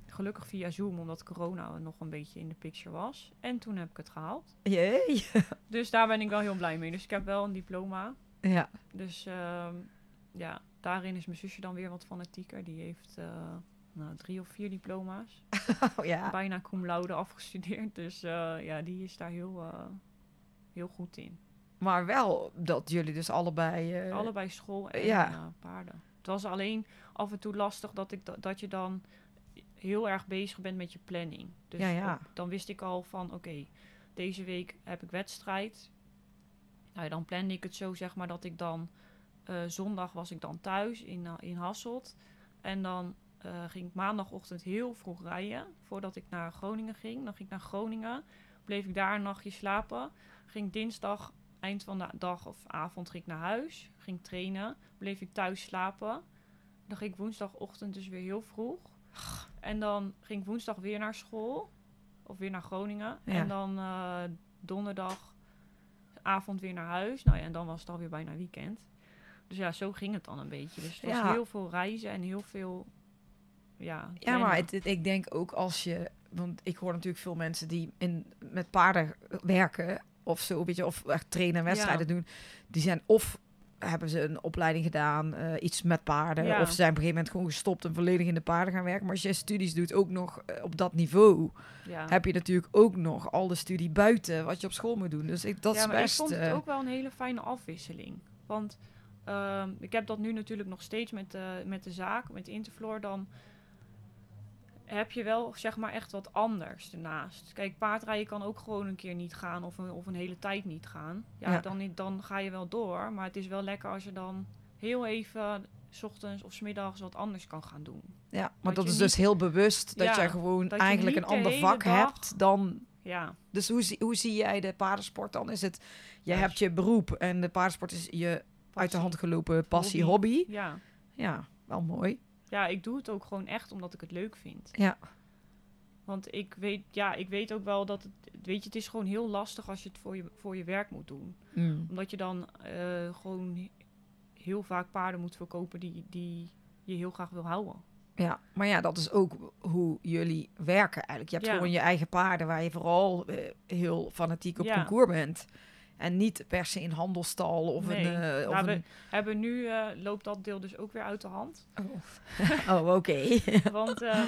S2: gelukkig via Zoom, omdat corona nog een beetje in de picture was. En toen heb ik het gehaald.
S1: Jee. (laughs)
S2: Dus daar ben ik wel heel blij mee. Dus ik heb wel een diploma.
S1: Ja.
S2: Dus ehm, ja, daarin is mijn zusje dan weer wat fanatieker. Die heeft nou, drie of vier diploma's. (laughs)
S1: Oh, ja.
S2: bijna cum laude afgestudeerd. Dus eh, ja, die is daar heel, eh, heel goed in.
S1: Maar wel dat jullie dus allebei... eh,
S2: Allebei school en
S1: ja.
S2: paarden. Het was alleen af en toe lastig dat, ik, da- dat je dan heel erg bezig bent met je planning. Dus
S1: Ja,
S2: dan wist ik al van, oké, deze week heb ik wedstrijd. Nou, dan plande ik het zo, zeg maar, dat ik dan... zondag was ik dan thuis in, in Hasselt. En dan eh, ging ik maandagochtend heel vroeg rijden. Voordat ik naar Groningen ging. Dan ging ik naar Groningen. Bleef ik daar een nachtje slapen. Ging dinsdag, eind van de dag of avond, ging ik naar huis. Ging trainen. Bleef ik thuis slapen. Dan ging ik woensdagochtend dus weer heel vroeg. En dan ging ik woensdag weer naar school. Of weer naar Groningen.
S1: Ja.
S2: En dan eh, donderdag avond weer naar huis. Nou ja, en dan was het alweer bijna weekend. Dus ja, zo ging het dan een beetje. Dus het was
S1: Ja.
S2: heel veel reizen en heel veel... Ja,
S1: Ja, maar
S2: plannen.
S1: het, het- ik denk ook als je... Want ik hoor natuurlijk veel mensen die in, met paarden werken... of zo, weet je, of echt trainen en wedstrijden doen... die zijn of hebben ze een opleiding gedaan, eh, iets met paarden...
S2: Ja.
S1: of ze zijn op een gegeven moment gewoon gestopt... en volledig in de paarden gaan werken. Maar als je studies doet, ook nog eh, op dat niveau...
S2: ja.
S1: heb je natuurlijk ook nog al de studie buiten... wat je op school moet doen. Dus ik, dat
S2: ja,
S1: is best...
S2: ik vond het
S1: eh,
S2: ook wel een hele fijne afwisseling. Want ehm, ik heb dat nu natuurlijk nog steeds met met de zaak, met Interfloor. Dan heb je wel zeg maar echt wat anders ernaast. Kijk, paardrijden kan ook gewoon een keer niet gaan of een, of een hele tijd niet gaan. Ja,
S1: Ja.
S2: Dan, dan ga je wel door. Maar het is wel lekker als je dan heel even... s ochtends of 's middags wat anders kan gaan doen.
S1: Ja, maar
S2: Dat
S1: is dus heel bewust dat
S2: Ja,
S1: jij gewoon
S2: dat
S1: eigenlijk een
S2: de
S1: ander vak
S2: dag-
S1: hebt dan.
S2: Ja,
S1: Dus hoe, zie- hoe zie jij de paardensport dan? Is het, je
S2: Ja.
S1: hebt je beroep en de paardensport is je uit de hand gelopen passie,
S2: Hobby.
S1: hobby.
S2: Ja.
S1: Ja, wel mooi.
S2: Ja, ik doe het ook gewoon echt omdat ik het leuk vind.
S1: Ja,
S2: Want ik weet, ja, ik weet ook wel dat het, weet je, het is gewoon heel lastig als je het voor je, voor je werk moet doen.
S1: Mm.
S2: Omdat je dan eh, gewoon heel vaak paarden moet verkopen die, die je heel graag wil houden.
S1: ja. Maar ja, dat is ook hoe jullie werken eigenlijk. Je hebt
S2: Ja.
S1: gewoon je eigen paarden waar je vooral eh, heel fanatiek op
S2: Ja.
S1: concours bent. En niet per se een handelstal of
S2: Nee.
S1: een... eh, of
S2: Nou, we
S1: een...
S2: hebben nu, eh, loopt dat deel dus ook weer uit de hand.
S1: Oh, (laughs) oké. (laughs)
S2: Want eh,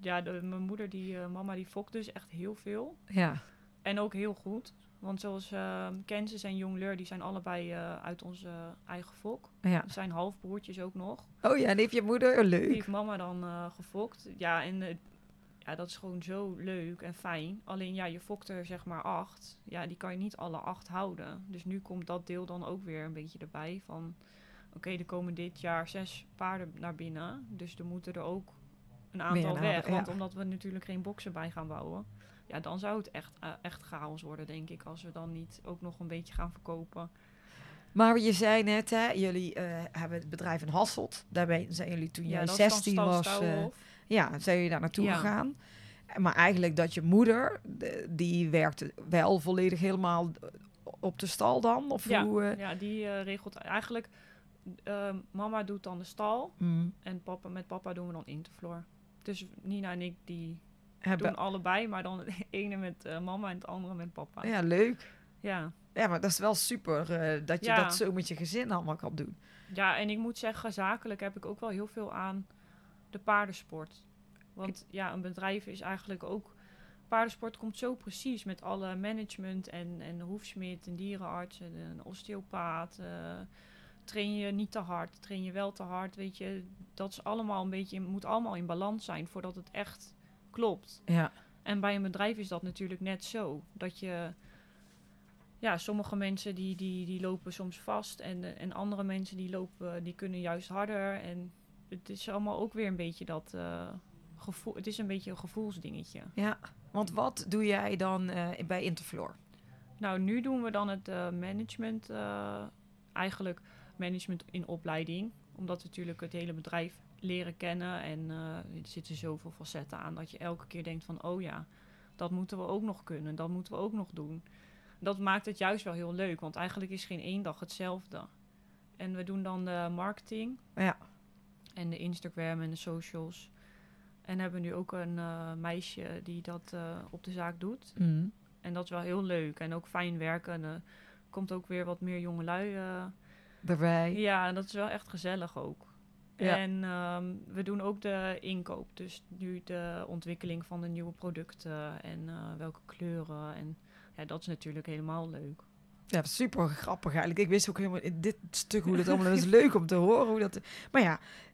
S2: ja, de, mijn moeder, die eh, mama, die fokt dus echt heel veel.
S1: ja.
S2: En ook heel goed. Want zoals eh Kansas en Jongleur, die zijn allebei uit onze eigen fok.
S1: ja.
S2: Dat zijn halfbroertjes ook nog.
S1: Oh ja, en heeft je moeder? Oh,
S2: Die
S1: leuk.
S2: heeft mama dan gefokt. Ja, en ja, dat is gewoon zo leuk en fijn. Alleen ja, je fokt er zeg maar acht. Ja, die kan je niet alle acht houden. Dus nu komt dat deel dan ook weer een beetje erbij van... Oké, er komen dit jaar zes paarden naar binnen. Dus er moeten er ook een aantal weg.
S1: ja.
S2: Want omdat we natuurlijk geen boksen bij gaan bouwen... Ja, dan zou het echt, eh, echt chaos worden, denk ik. Als we dan niet ook nog een beetje gaan verkopen.
S1: Maar je zei net, hè, jullie eh, hebben het bedrijf in Hasselt. Daarbij zijn jullie toen jij
S2: dan
S1: 16
S2: Stal
S1: was,
S2: Stouwenhof.
S1: Ja, zijn jullie daar naartoe
S2: Ja.
S1: gegaan. Maar eigenlijk dat je moeder, de- die werkte wel volledig helemaal op de stal dan? Of
S2: Ja,
S1: hoe? eh?
S2: ja, die eh, regelt eigenlijk... eh, mama doet dan de stal.
S1: Mm,
S2: En papa, met papa doen we dan Interfloor. Dus Nina en ik die
S1: Hebben-
S2: doen allebei, maar dan het (laughs) ene met eh, mama en het andere met papa.
S1: Ja, leuk.
S2: Ja.
S1: Ja, maar dat is wel super dat je
S2: Ja.
S1: dat zo met je gezin allemaal kan doen.
S2: ja, en ik moet zeggen, zakelijk heb ik ook wel heel veel aan de paardensport. Want ja, een bedrijf is eigenlijk ook... Paardensport komt zo precies met alle management en, en hoefsmid en dierenarts en een osteopaat. eh, train je niet te hard, train je wel te hard, weet je. Dat is allemaal een beetje, moet allemaal in balans zijn voordat het echt klopt.
S1: Ja,
S2: En bij een bedrijf is dat natuurlijk net zo. Dat je... Ja, sommige mensen die, die, die lopen soms vast. En, en andere mensen die lopen, die kunnen juist harder. En het is allemaal ook weer een beetje dat eh, gevoel. Het is een beetje een gevoelsdingetje.
S1: ja. Want wat doe jij dan eh, bij Interfloor?
S2: Nou, nu doen we dan het eh, management. eigenlijk management in opleiding. Omdat we natuurlijk het hele bedrijf leren kennen. En er zitten zoveel facetten aan dat je elke keer denkt van... oh ja, dat moeten we ook nog kunnen. Dat moeten we ook nog doen. Dat maakt het juist wel heel leuk. Want eigenlijk is geen één dag hetzelfde. En we doen dan de marketing.
S1: Ja.
S2: En de Instagram en de socials. En hebben nu ook een eh, meisje die dat eh, op de zaak doet.
S1: Mm.
S2: En dat is wel heel leuk. En ook fijn werken. En er komt ook weer wat meer jongelui. eh
S1: Daarbij.
S2: ja, en dat is wel echt gezellig ook.
S1: Ja.
S2: En ehm, we doen ook de inkoop. Dus nu de ontwikkeling van de nieuwe producten. En eh, welke kleuren. En ja, dat is natuurlijk helemaal leuk.
S1: Ja, super grappig eigenlijk. Ik wist ook helemaal in dit stuk hoe dat allemaal is (laughs) leuk om te horen. Hoe dat, maar ja, eh,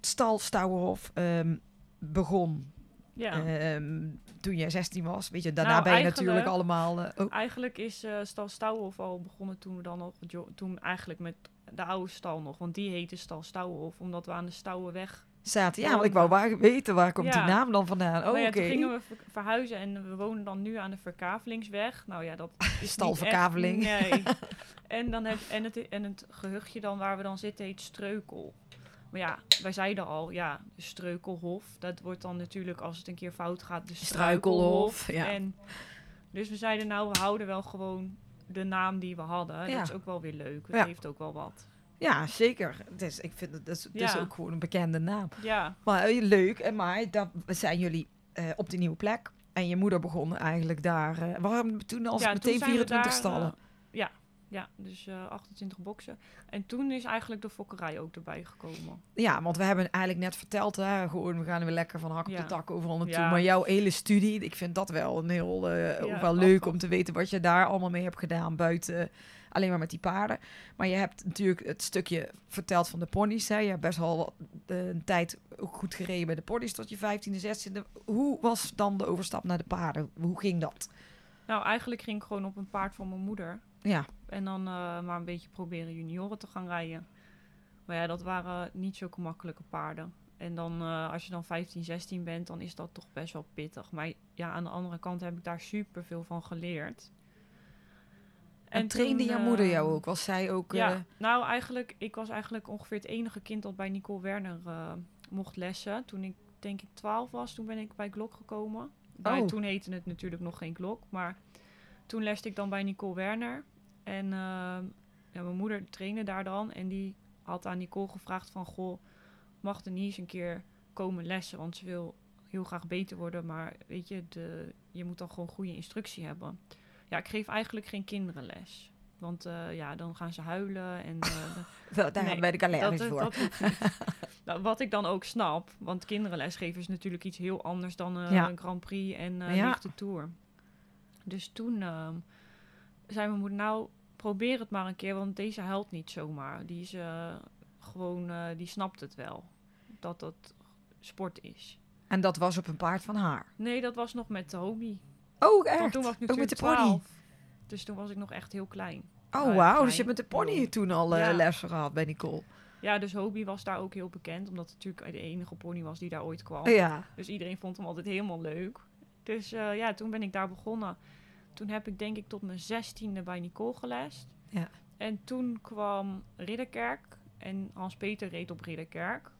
S1: Stal Stouwenhof ehm, begon
S2: Ja.
S1: ehm, toen jij 16 was. Weet je, daarna
S2: Nou,
S1: ben je natuurlijk allemaal... eh, oh,
S2: Eigenlijk is eh Stal Stouwenhof al begonnen toen we dan nog... Toen eigenlijk met de oude stal nog. Want die heette Stal Stouwenhof. Omdat we aan de Stouwenweg
S1: zaten. Ja, want ik wou waar weten waar komt
S2: Ja.
S1: die naam dan vandaan. Oh,
S2: nou ja, toen gingen we ver- verhuizen en we wonen dan nu aan de Verkavelingsweg. Nou ja, dat is
S1: Stalverkaveling.
S2: echt- Nee. (laughs) en, dan heb, en, het, en het gehuchtje dan waar we dan zitten heet Streukel. Maar ja, wij zeiden al, ja, de Streukelhof. Dat wordt dan natuurlijk, als het een keer fout gaat, de
S1: Struikelhof,
S2: Struikelhof.
S1: ja.
S2: En, dus we zeiden, nou, we houden wel gewoon de naam die we hadden.
S1: Ja.
S2: Dat is ook wel weer leuk. Het
S1: Ja.
S2: heeft ook wel wat.
S1: Ja, zeker. Dus ik vind het, dat is, ook gewoon een bekende naam.
S2: Ja,
S1: Maar eh, leuk. En maar dat zijn jullie eh, op die nieuwe plek. En je moeder begon eigenlijk daar. eh waarom toen als meteen
S2: zijn we
S1: 24
S2: daar,
S1: stallen?
S2: Eh, ja, dus eh 28 boksen. En toen is eigenlijk de fokkerij ook erbij gekomen.
S1: Ja, want we hebben eigenlijk net verteld, hè, gewoon, we gaan weer lekker van hak op
S2: Ja.
S1: de tak overal naartoe.
S2: Ja.
S1: Maar jouw hele studie, ik vind dat wel een heel, eh, ook wel leuk om te weten wat je daar allemaal mee hebt gedaan buiten alleen maar met die paarden. Maar je hebt natuurlijk het stukje verteld van de ponies. Hè. Je hebt best wel eh, een tijd ook goed gereden bij de ponies tot je 15e, 16e. Hoe was dan de overstap naar de paarden? Hoe ging dat?
S2: Nou, eigenlijk ging ik gewoon op een paard van mijn moeder.
S1: Ja,
S2: En dan eh, maar een beetje proberen junioren te gaan rijden. Maar ja, dat waren niet zulke makkelijke paarden. En dan, eh, als je dan 15, 16 bent, dan is dat toch best wel pittig. Maar ja, aan de andere kant heb ik daar super veel van geleerd.
S1: en, trainde
S2: toen,
S1: jouw moeder
S2: eh,
S1: jou ook? Was zij ook...
S2: Ja, nou eigenlijk, ik was eigenlijk ongeveer het enige kind dat bij Nicole Werner mocht lessen. Toen ik denk ik 12 was, toen ben ik bij Glok gekomen. Bij,
S1: Oh.
S2: Toen heette het natuurlijk nog geen Glok, maar toen leste ik dan bij Nicole Werner. En eh, ja, mijn moeder trainde daar dan en die had aan Nicole gevraagd van... Goh, mag Denise een keer komen lessen? Want ze wil heel graag beter worden, maar weet je, de, je moet dan gewoon goede instructie hebben. Ja, ik geef eigenlijk geen kinderen les. Want eh, ja, dan gaan ze huilen en... (laughs)
S1: wel, daar
S2: nee,
S1: ben ik allergisch voor.
S2: dat (laughs) nou, wat ik dan ook snap, want kinderenlesgeven is natuurlijk iets heel anders dan eh,
S1: Ja.
S2: een Grand Prix en eh
S1: Ja.
S2: lichte tour. Dus toen ehm, zei mijn moeder, nou probeer het maar een keer, want deze helpt niet zomaar. Die is eh, gewoon, eh, die snapt het wel, dat dat sport is.
S1: En dat was op een paard van haar.
S2: Nee, dat was nog met de hobby.
S1: Oh,
S2: Want
S1: echt?
S2: toen was ik
S1: ook met de pony?
S2: 12. Dus toen was ik nog echt heel klein.
S1: Oh,
S2: ja,
S1: wauw. Dus je hebt met de pony toen al
S2: Ja.
S1: lessen gehad bij Nicole.
S2: Ja, dus Hobie was daar ook heel bekend, omdat het natuurlijk de enige pony was die daar ooit kwam.
S1: Ja.
S2: Dus iedereen vond hem altijd helemaal leuk. Dus ja, toen ben ik daar begonnen. Toen heb ik denk ik tot mijn zestiende bij Nicole gelest.
S1: Ja.
S2: En toen kwam Ridderkerk en Hans-Peter reed op Ridderkerk.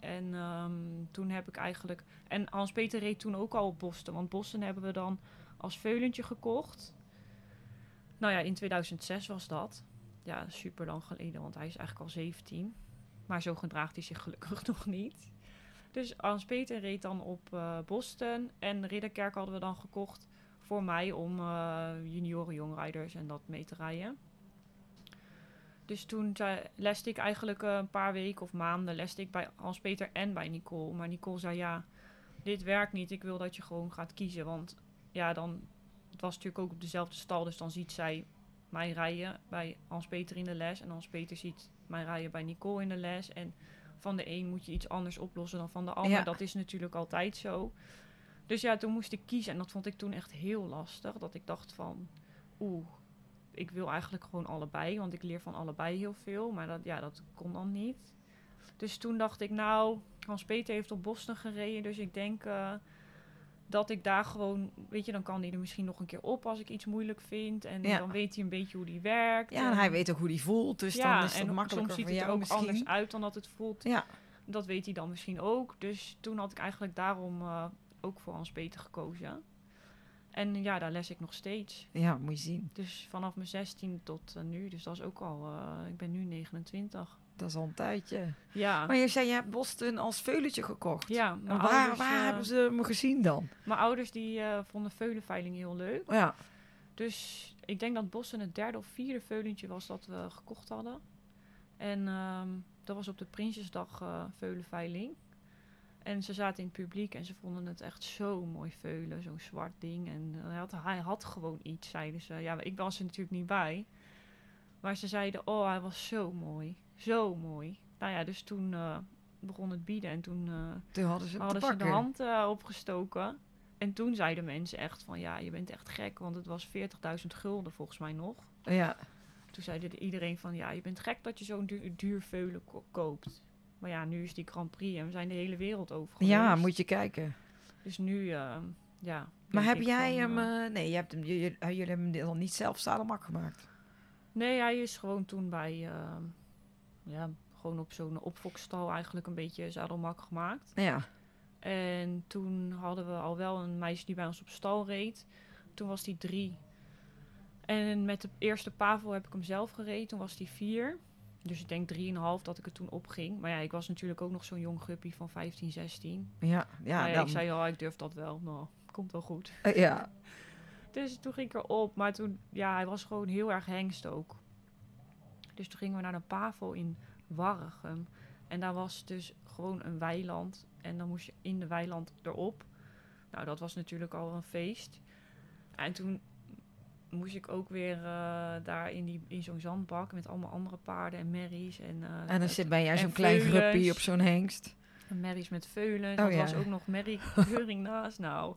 S2: En ehm, toen heb ik eigenlijk... En Hans-Peter reed toen ook al op Boston. Want Boston hebben we dan als veulentje gekocht. Nou ja, in 2006 was dat. Ja, super lang geleden, want hij is eigenlijk al 17. Maar zo gedraagt hij zich gelukkig (laughs) nog niet. Dus Hans-Peter reed dan op eh, Boston. En Ridderkerk hadden we dan gekocht voor mij om eh, junioren jongrijders en dat mee te rijden. Dus toen leste ik eigenlijk eh, een paar weken of maanden leste ik bij Hans-Peter en bij Nicole. Maar Nicole zei ja, dit werkt niet. Ik wil dat je gewoon gaat kiezen. Want ja, dan, het was natuurlijk ook op dezelfde stal. Dus dan ziet zij mij rijden bij Hans-Peter in de les. En Hans-Peter ziet mij rijden bij Nicole in de les. En van de een moet je iets anders oplossen dan van de ander.
S1: Ja.
S2: Dat is natuurlijk altijd zo. Dus ja, toen moest ik kiezen. En dat vond ik toen echt heel lastig. Dat ik dacht van, oeh, ik wil eigenlijk gewoon allebei. Want ik leer van allebei heel veel. Maar dat, ja, dat kon dan niet. Dus toen dacht ik, nou, Hans-Peter heeft op Boston gereden. Dus ik denk eh, dat ik daar gewoon... Weet je, dan kan hij er misschien nog een keer op als ik iets moeilijk vind. En
S1: Ja.
S2: dan weet hij een beetje hoe die werkt.
S1: Ja, en hij weet ook hoe die voelt, dus dan is het makkelijker
S2: soms ziet het er ook
S1: misschien.
S2: anders uit dan dat het voelt.
S1: Ja,
S2: Dat weet hij dan misschien ook. Dus toen had ik eigenlijk daarom eh, ook voor Hans-Peter gekozen. En ja, daar les ik nog steeds.
S1: ja, moet je zien.
S2: Dus vanaf mijn 16 tot eh, nu. Dus dat is ook al... eh, ik ben nu 29.
S1: Dat is al een tijdje.
S2: Ja.
S1: Maar je zei, je hebt Boston als veulentje gekocht.
S2: Ja, mijn
S1: waar,
S2: ouders,
S1: waar
S2: eh,
S1: hebben ze me gezien dan?
S2: Mijn ouders die vonden veulenveiling heel leuk.
S1: Ja,
S2: Dus ik denk dat Boston het derde of vierde veulentje was dat we gekocht hadden. En ehm, dat was op de Prinsjesdag veulenveiling. En ze zaten in het publiek en ze vonden het echt zo mooi veulen, zo'n zwart ding. En hij, had, hij had gewoon iets, zeiden ze. Ja, ik was er natuurlijk niet bij. Maar ze zeiden, oh, hij was zo mooi. Zo mooi. Nou ja, dus toen eh, begon het bieden en toen... eh,
S1: toen hadden ze
S2: hadden de hand eh, opgestoken. En toen zeiden mensen echt van ja, je bent echt gek, want het was 40.000 gulden volgens mij nog.
S1: Ja,
S2: Toen zei de- iedereen van ja, je bent gek dat je zo'n duur, duur veulen ko- koopt. Maar ja, nu is die Grand Prix en we zijn de hele wereld over geweest.
S1: ja, moet je kijken.
S2: Dus nu, eh, ja.
S1: Maar heb jij
S2: van,
S1: hem...
S2: eh,
S1: eh, nee, je hebt hem, je- jullie hebben hem dan niet zelf zadelmak gemaakt.
S2: nee, hij is gewoon toen bij, eh, ja, gewoon op zo'n opfokstal eigenlijk een beetje zadelmak gemaakt.
S1: Ja,
S2: En toen hadden we al wel een meisje die bij ons op stal reed. Toen was die drie. En met de eerste pavel heb ik hem zelf gereden. Toen was die vier. Dus ik denk drieënhalf dat ik er toen opging. Maar ja, ik was natuurlijk ook nog zo'n jong guppy van 15, 16.
S1: ja, ja.
S2: Ja,
S1: dan,
S2: ik zei, oh, ik durf dat wel. Nou, komt wel goed.
S1: eh, ja. (laughs)
S2: Dus toen ging ik erop. Maar toen, ja, hij was gewoon heel erg hengst ook. Dus toen gingen we naar de Pavel in Warregem. En daar was dus gewoon een weiland. En dan moest je in de weiland erop. Nou, dat was natuurlijk al een feest. En toen moest ik ook weer eh, daar in, die, in zo'n zandbak met allemaal andere paarden en merries. En, eh,
S1: En dan zit ben jij
S2: en
S1: zo'n klein gruppie op zo'n hengst.
S2: merries met veulen.
S1: Oh,
S2: dat
S1: ja.
S2: was ook nog merriekeuring (laughs) naast. Nou,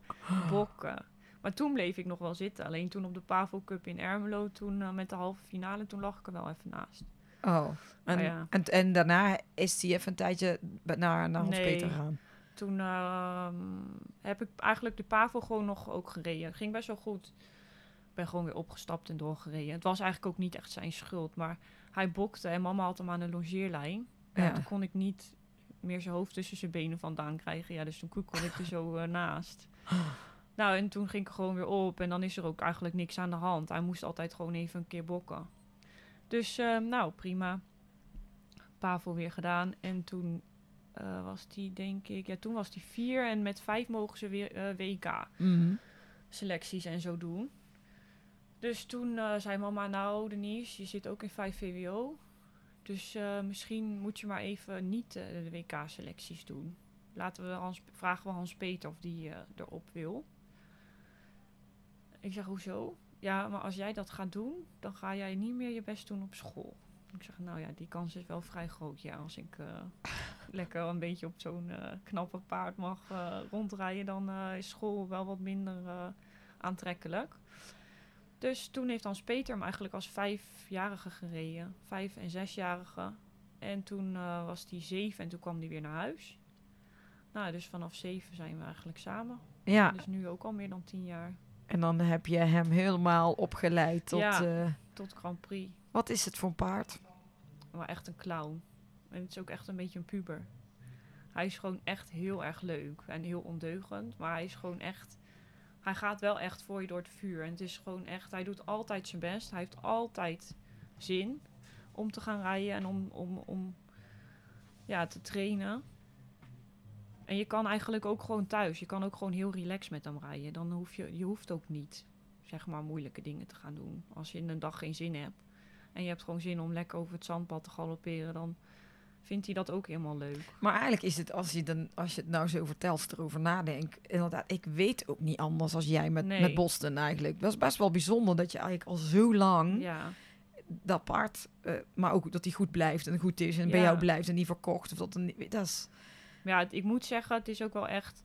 S2: bokken. Maar toen bleef ik nog wel zitten. Alleen toen op de Pavel Cup in Ermelo, toen eh, met de halve finale, toen lag ik er wel even naast.
S1: Oh. En,
S2: ja.
S1: en, en daarna is hij even een tijdje naar, naar Hans
S2: Nee.
S1: Peter gegaan.
S2: Toen ehm, heb ik eigenlijk de Pavel gewoon nog ook gereden. Ging best wel goed. Ik ben gewoon weer opgestapt en doorgereden. Het was eigenlijk ook niet echt zijn schuld. Maar hij bokte en mama had hem aan de longeerlijn. Ja. Toen kon ik niet meer zijn hoofd tussen zijn benen vandaan krijgen. Ja, dus toen kon ik er zo eh, (gasps) naast. Nou, en toen ging ik gewoon weer op. En dan is er ook eigenlijk niks aan de hand. Hij moest altijd gewoon even een keer bokken. Dus, eh, nou, prima. Pavel weer gedaan. En toen eh, was die, denk ik... Ja, toen was die vier. En met vijf mogen ze weer WK
S1: Mhm.
S2: selecties en zo doen. Dus toen eh, zei mama, nou Denise, je zit ook in 5 VWO. Dus eh, misschien moet je maar even niet eh, de WK-selecties doen. Laten we Hans, vragen we Hans-Peter of die erop wil. Ik zeg, hoezo? Ja, maar als jij dat gaat doen, dan ga jij niet meer je best doen op school. Ik zeg, nou ja, die kans is wel vrij groot, ja. Als ik (laughs) lekker een beetje op zo'n knappe paard mag rondrijden, dan is school wel wat minder aantrekkelijk. Dus toen heeft Hans Peter hem eigenlijk als vijfjarige gereden. Vijf- en zesjarige. En toen eh, was hij zeven en toen kwam hij weer naar huis. Nou, dus vanaf zeven zijn we eigenlijk samen.
S1: Ja,
S2: Dus nu ook al meer dan tien jaar.
S1: en dan heb je hem helemaal opgeleid tot...
S2: Ja.
S1: eh,
S2: Tot Grand Prix.
S1: wat is het voor een paard?
S2: Maar echt een clown. En het is ook echt een beetje een puber. Hij is gewoon echt heel erg leuk en heel ondeugend. Maar hij is gewoon echt... Hij gaat wel echt voor je door het vuur. En het is gewoon echt... Hij doet altijd zijn best. Hij heeft altijd zin om te gaan rijden en om, om, om ja, te trainen. En je kan eigenlijk ook gewoon thuis. Je kan ook gewoon heel relaxed met hem rijden. Dan hoef je, je hoeft ook niet, zeg maar, moeilijke dingen te gaan doen. Als je in een dag geen zin hebt. En je hebt gewoon zin om lekker over het zandpad te galopperen. Dan vindt hij dat ook helemaal leuk.
S1: Maar eigenlijk is het, als je, dan, als je het nou zo vertelt, erover nadenk, inderdaad, ik weet ook niet anders als jij met,
S2: Nee.
S1: met Boston eigenlijk. Dat is best wel bijzonder dat je eigenlijk al zo lang
S2: Ja,
S1: dat paard, eh, maar ook dat hij goed blijft en goed is en bij jou blijft en niet verkocht. Of dat, een, dat is,
S2: Maar ja, het- ik moet zeggen, het is ook wel echt...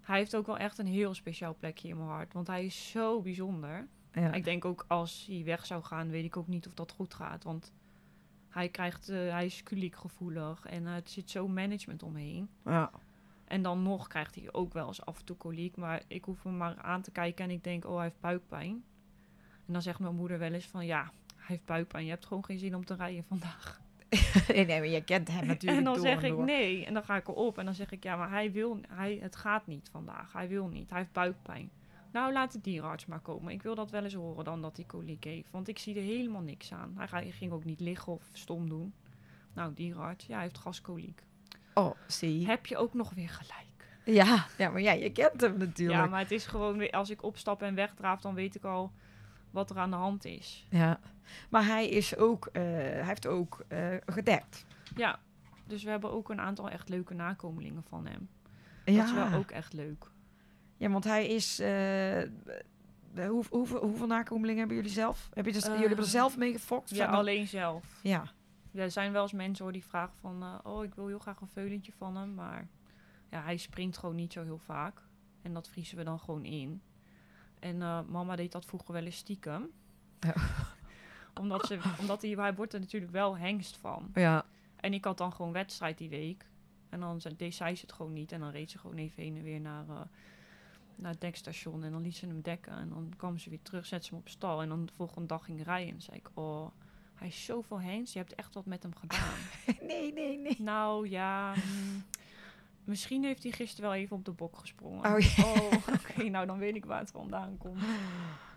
S2: Hij heeft ook wel echt een heel speciaal plekje in mijn hart. Want hij is zo bijzonder.
S1: ja.
S2: Ik denk ook als hij weg zou gaan, weet ik ook niet of dat goed gaat. Want hij, krijgt, eh, hij is koliekgevoelig en eh, er zit zo management omheen.
S1: ja.
S2: En dan nog krijgt hij ook wel eens af en toe koliek. Maar ik hoef hem maar aan te kijken en ik denk, oh, hij heeft buikpijn. En dan zegt mijn moeder wel eens van, ja, hij heeft buikpijn. Je hebt gewoon geen zin om te rijden vandaag.
S1: nee, (laughs) nee, maar je kent hem (laughs) natuurlijk
S2: en dan
S1: door
S2: zeg
S1: en
S2: ik
S1: door.
S2: nee. En dan ga ik erop en dan zeg ik, ja, maar hij wil, hij, het gaat niet vandaag. Hij wil niet. Hij heeft buikpijn. Nou, laat de dierenarts maar komen. Ik wil dat wel eens horen dan dat hij koliek heeft. Want ik zie er helemaal niks aan. Hij ging ook niet liggen of stom doen. Nou, dierenarts, ja, hij heeft gaskoliek.
S1: Oh, zie.
S2: Heb je ook nog weer gelijk.
S1: Ja, ja, maar ja, je kent hem natuurlijk.
S2: Ja, maar het is gewoon, weer- als ik opstap en wegdraaf, dan weet ik al wat er aan de hand is.
S1: Ja. Maar hij is ook, eh, hij heeft ook eh, gedekt.
S2: Ja, dus we hebben ook een aantal echt leuke nakomelingen van hem. Dat
S1: Ja.
S2: is wel ook echt leuk.
S1: Ja, want hij is. eh, hoe, hoeveel, hoeveel nakomelingen hebben jullie zelf? Heb je dus, jullie hebben er
S2: Eh,
S1: zelf mee gefokt?
S2: Ja, alleen zelf.
S1: Ja.
S2: Ja, er zijn wel eens mensen hoor die vragen van... oh, ik wil heel graag een veulentje van hem. Maar ja, hij springt gewoon niet zo heel vaak. En dat vriezen we dan gewoon in. En mama deed dat vroeger wel eens stiekem.
S1: Ja. (laughs)
S2: omdat ze, omdat hij, hij wordt er natuurlijk wel hengst van.
S1: Ja.
S2: En ik had dan gewoon wedstrijd die week. En dan ze- deed zij het gewoon niet. En dan reed ze gewoon even heen en weer naar, naar het dekstation. En dan liet ze hem dekken. En dan kwam ze weer terug, zette ze hem op stal. En dan de volgende dag ging rijden. En zei ik, oh, hij is zoveel hens. Je hebt echt wat met hem gedaan. (laughs)
S1: Nee, nee, nee.
S2: nou ja, hmm, misschien heeft hij gisteren wel even op de bok gesprongen.
S1: Oh, ja.
S2: Oh, (laughs) oké, nou dan weet ik waar het vandaan komt.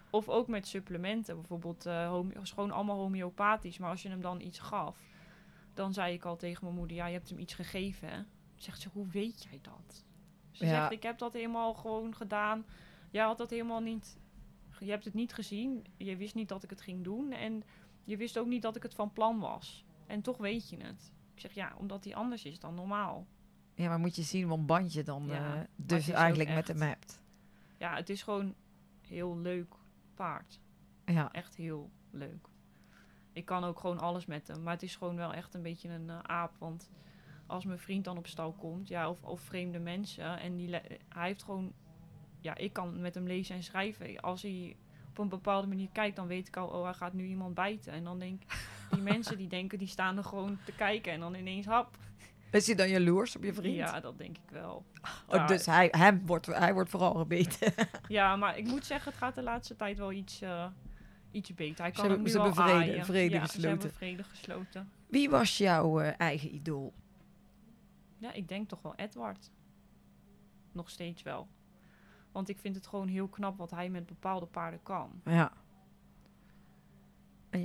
S2: Of ook met supplementen, bijvoorbeeld eh gewoon allemaal homeopathisch. Maar als je hem dan iets gaf, dan zei ik al tegen mijn moeder, ja, je hebt hem iets gegeven. hè? Zegt ze, hoe weet jij dat? Ze
S1: Ja.
S2: zegt, ik heb dat helemaal gewoon gedaan. Jij had dat helemaal niet, je hebt het niet gezien. Je wist niet dat ik het ging doen. En je wist ook niet dat ik het van plan was. En toch weet je het. Ik zeg, ja, omdat hij anders is dan normaal.
S1: Ja, maar moet je zien wat band je dan
S2: Ja,
S1: eh, dus eigenlijk met hem hebt.
S2: Ja, het is gewoon heel leuk paard.
S1: Ja.
S2: Echt heel leuk. Ik kan ook gewoon alles met hem. Maar het is gewoon wel echt een beetje een eh, aap. Want als mijn vriend dan op stal komt, ja, of, of vreemde mensen. En die hij heeft gewoon. Ja, ik kan met hem lezen en schrijven. Als hij op een bepaalde manier kijkt, dan weet ik al, oh, hij gaat nu iemand bijten. En dan denk ik, die (laughs) mensen die denken, die staan er gewoon te kijken. En dan ineens hap.
S1: Is hij dan jaloers op je vriend?
S2: Ja, dat denk ik wel.
S1: Oh,
S2: Ja.
S1: dus hij, hem wordt, hij wordt vooral gebeten. (laughs)
S2: Ja, maar ik moet zeggen, het gaat de laatste tijd wel iets, eh, iets beter. Hij
S1: Ze
S2: kan
S1: hebben-
S2: ook nu
S1: ze hebben vrede-
S2: aaien.
S1: vrede
S2: ja,
S1: gesloten.
S2: Ze hebben vrede gesloten.
S1: Wie was jouw eh, eigen idool?
S2: Ja, ik denk toch wel Edward. Nog steeds wel. Want ik vind het gewoon heel knap wat hij met bepaalde paarden kan.
S1: Ja.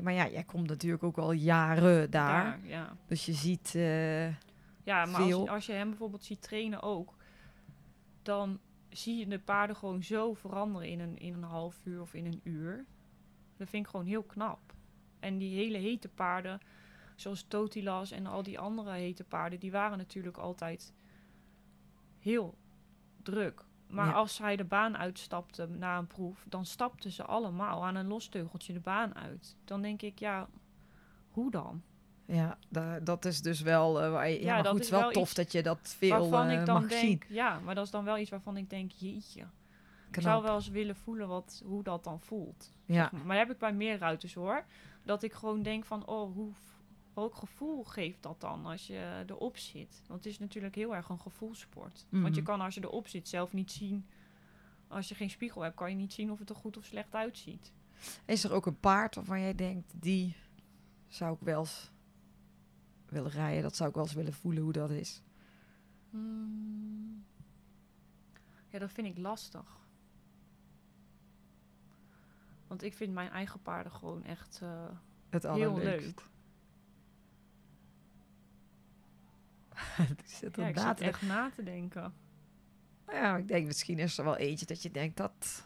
S1: Maar ja, jij komt natuurlijk ook al jaren daar.
S2: Daar, ja.
S1: Dus je ziet... eh,
S2: Ja, maar als,
S1: Veel.
S2: als je hem bijvoorbeeld ziet trainen ook, dan zie je de paarden gewoon zo veranderen in een, in een half uur of in een uur. Dat vind ik gewoon heel knap. En die hele hete paarden, zoals Totilas en al die andere hete paarden, die waren natuurlijk altijd heel druk. Maar
S1: Ja.
S2: als hij de baan uitstapte na een proef, dan stapten ze allemaal aan een losteugeltje de baan uit. Dan denk ik, ja, hoe dan?
S1: ja, da- dat is dus wel... eh, waar je- ja,
S2: Ja,
S1: maar
S2: dat
S1: goed,
S2: is
S1: wel
S2: wel
S1: tof dat je dat veel
S2: waarvan
S1: eh,
S2: ik dan
S1: mag zien.
S2: denk, ja, maar dat is dan wel iets waarvan ik denk, jeetje. Ik zou wel eens willen voelen wat, hoe dat dan voelt.
S1: Ja.
S2: zeg maar. maar dat heb ik bij meer ruiters hoor. Dat ik gewoon denk van, oh, hoe, welk gevoel geeft dat dan als je erop zit? Want het is natuurlijk heel erg een gevoelssport. Want je
S1: Mhm.
S2: kan als je erop zit zelf niet zien. Als je geen spiegel hebt, kan je niet zien of het er goed of slecht uitziet.
S1: Is er ook een paard waarvan jij denkt, die zou ik wel eens willen rijden? Dat zou ik wel eens willen voelen hoe dat is.
S2: Hmm. Ja, dat vind ik lastig. Want ik vind mijn eigen paarden gewoon echt eh,
S1: Het
S2: heel leuk. (laughs)
S1: ik zit
S2: Ja, ik
S1: na
S2: zit
S1: te
S2: echt na te denken.
S1: Ja, ik denk misschien is er wel eentje dat je denkt dat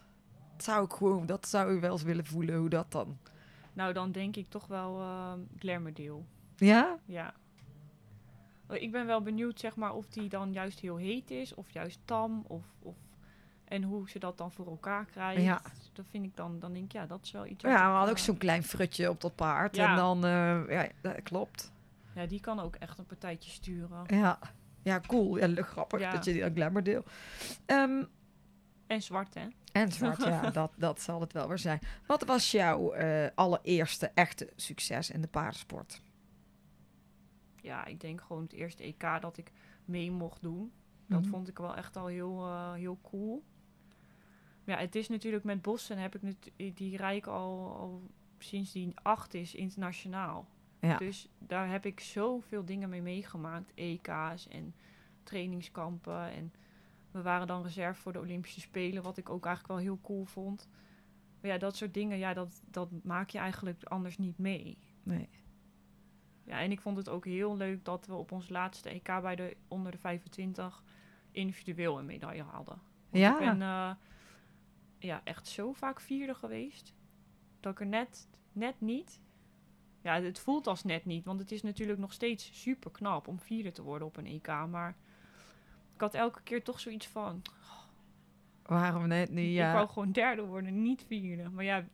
S1: zou ik gewoon, dat zou ik wel eens willen voelen hoe dat dan.
S2: Nou, dan denk ik toch wel uh, Glamourdale.
S1: Ja?
S2: Ja. Eh, Ik ben wel benieuwd, zeg maar, of die dan juist heel heet is, of juist tam, of, of en hoe ze dat dan voor elkaar krijgt.
S1: Ja.
S2: Dat vind ik dan, dan denk ik, ja, dat is wel iets.
S1: Ja, we hadden ook
S2: eh,
S1: zo'n klein frutje op dat paard.
S2: Ja.
S1: En dan, eh, ja, dat klopt.
S2: Ja, die kan ook echt een partijtje sturen.
S1: Ja, ja cool. Ja, grappig
S2: Ja.
S1: dat je die glamour deel. Ehm,
S2: En zwart, hè?
S1: en zwart, ja, (laughs) dat, dat zal het wel weer zijn. Wat was jouw eh, allereerste echte succes in de paardensport?
S2: Ja, ik denk gewoon het eerste EK dat ik mee mocht doen. Dat
S1: Mhm.
S2: vond ik wel echt al heel, eh, heel cool. Ja, het is natuurlijk met Bossen heb ik die rij ik al, al sinds die acht is internationaal.
S1: Ja.
S2: Dus daar heb ik zoveel dingen mee meegemaakt. EK's en trainingskampen. En we waren dan reserve voor de Olympische Spelen, wat ik ook eigenlijk wel heel cool vond. Maar ja, dat soort dingen, ja, dat, dat maak je eigenlijk anders niet mee.
S1: Nee.
S2: Ja, en ik vond het ook heel leuk dat we op ons laatste EK bij de onder de 25 individueel een medaille hadden. Want
S1: Ja.
S2: Ik ben eh, ja, echt zo vaak vierde geweest. Dat ik er net, net niet. Ja, het voelt als net niet. Want het is natuurlijk nog steeds super knap om vierde te worden op een EK. Maar ik had elke keer toch zoiets van.
S1: Waarom net nu?
S2: Ik
S1: Ja.
S2: wou gewoon derde worden, niet vierde. Maar ja,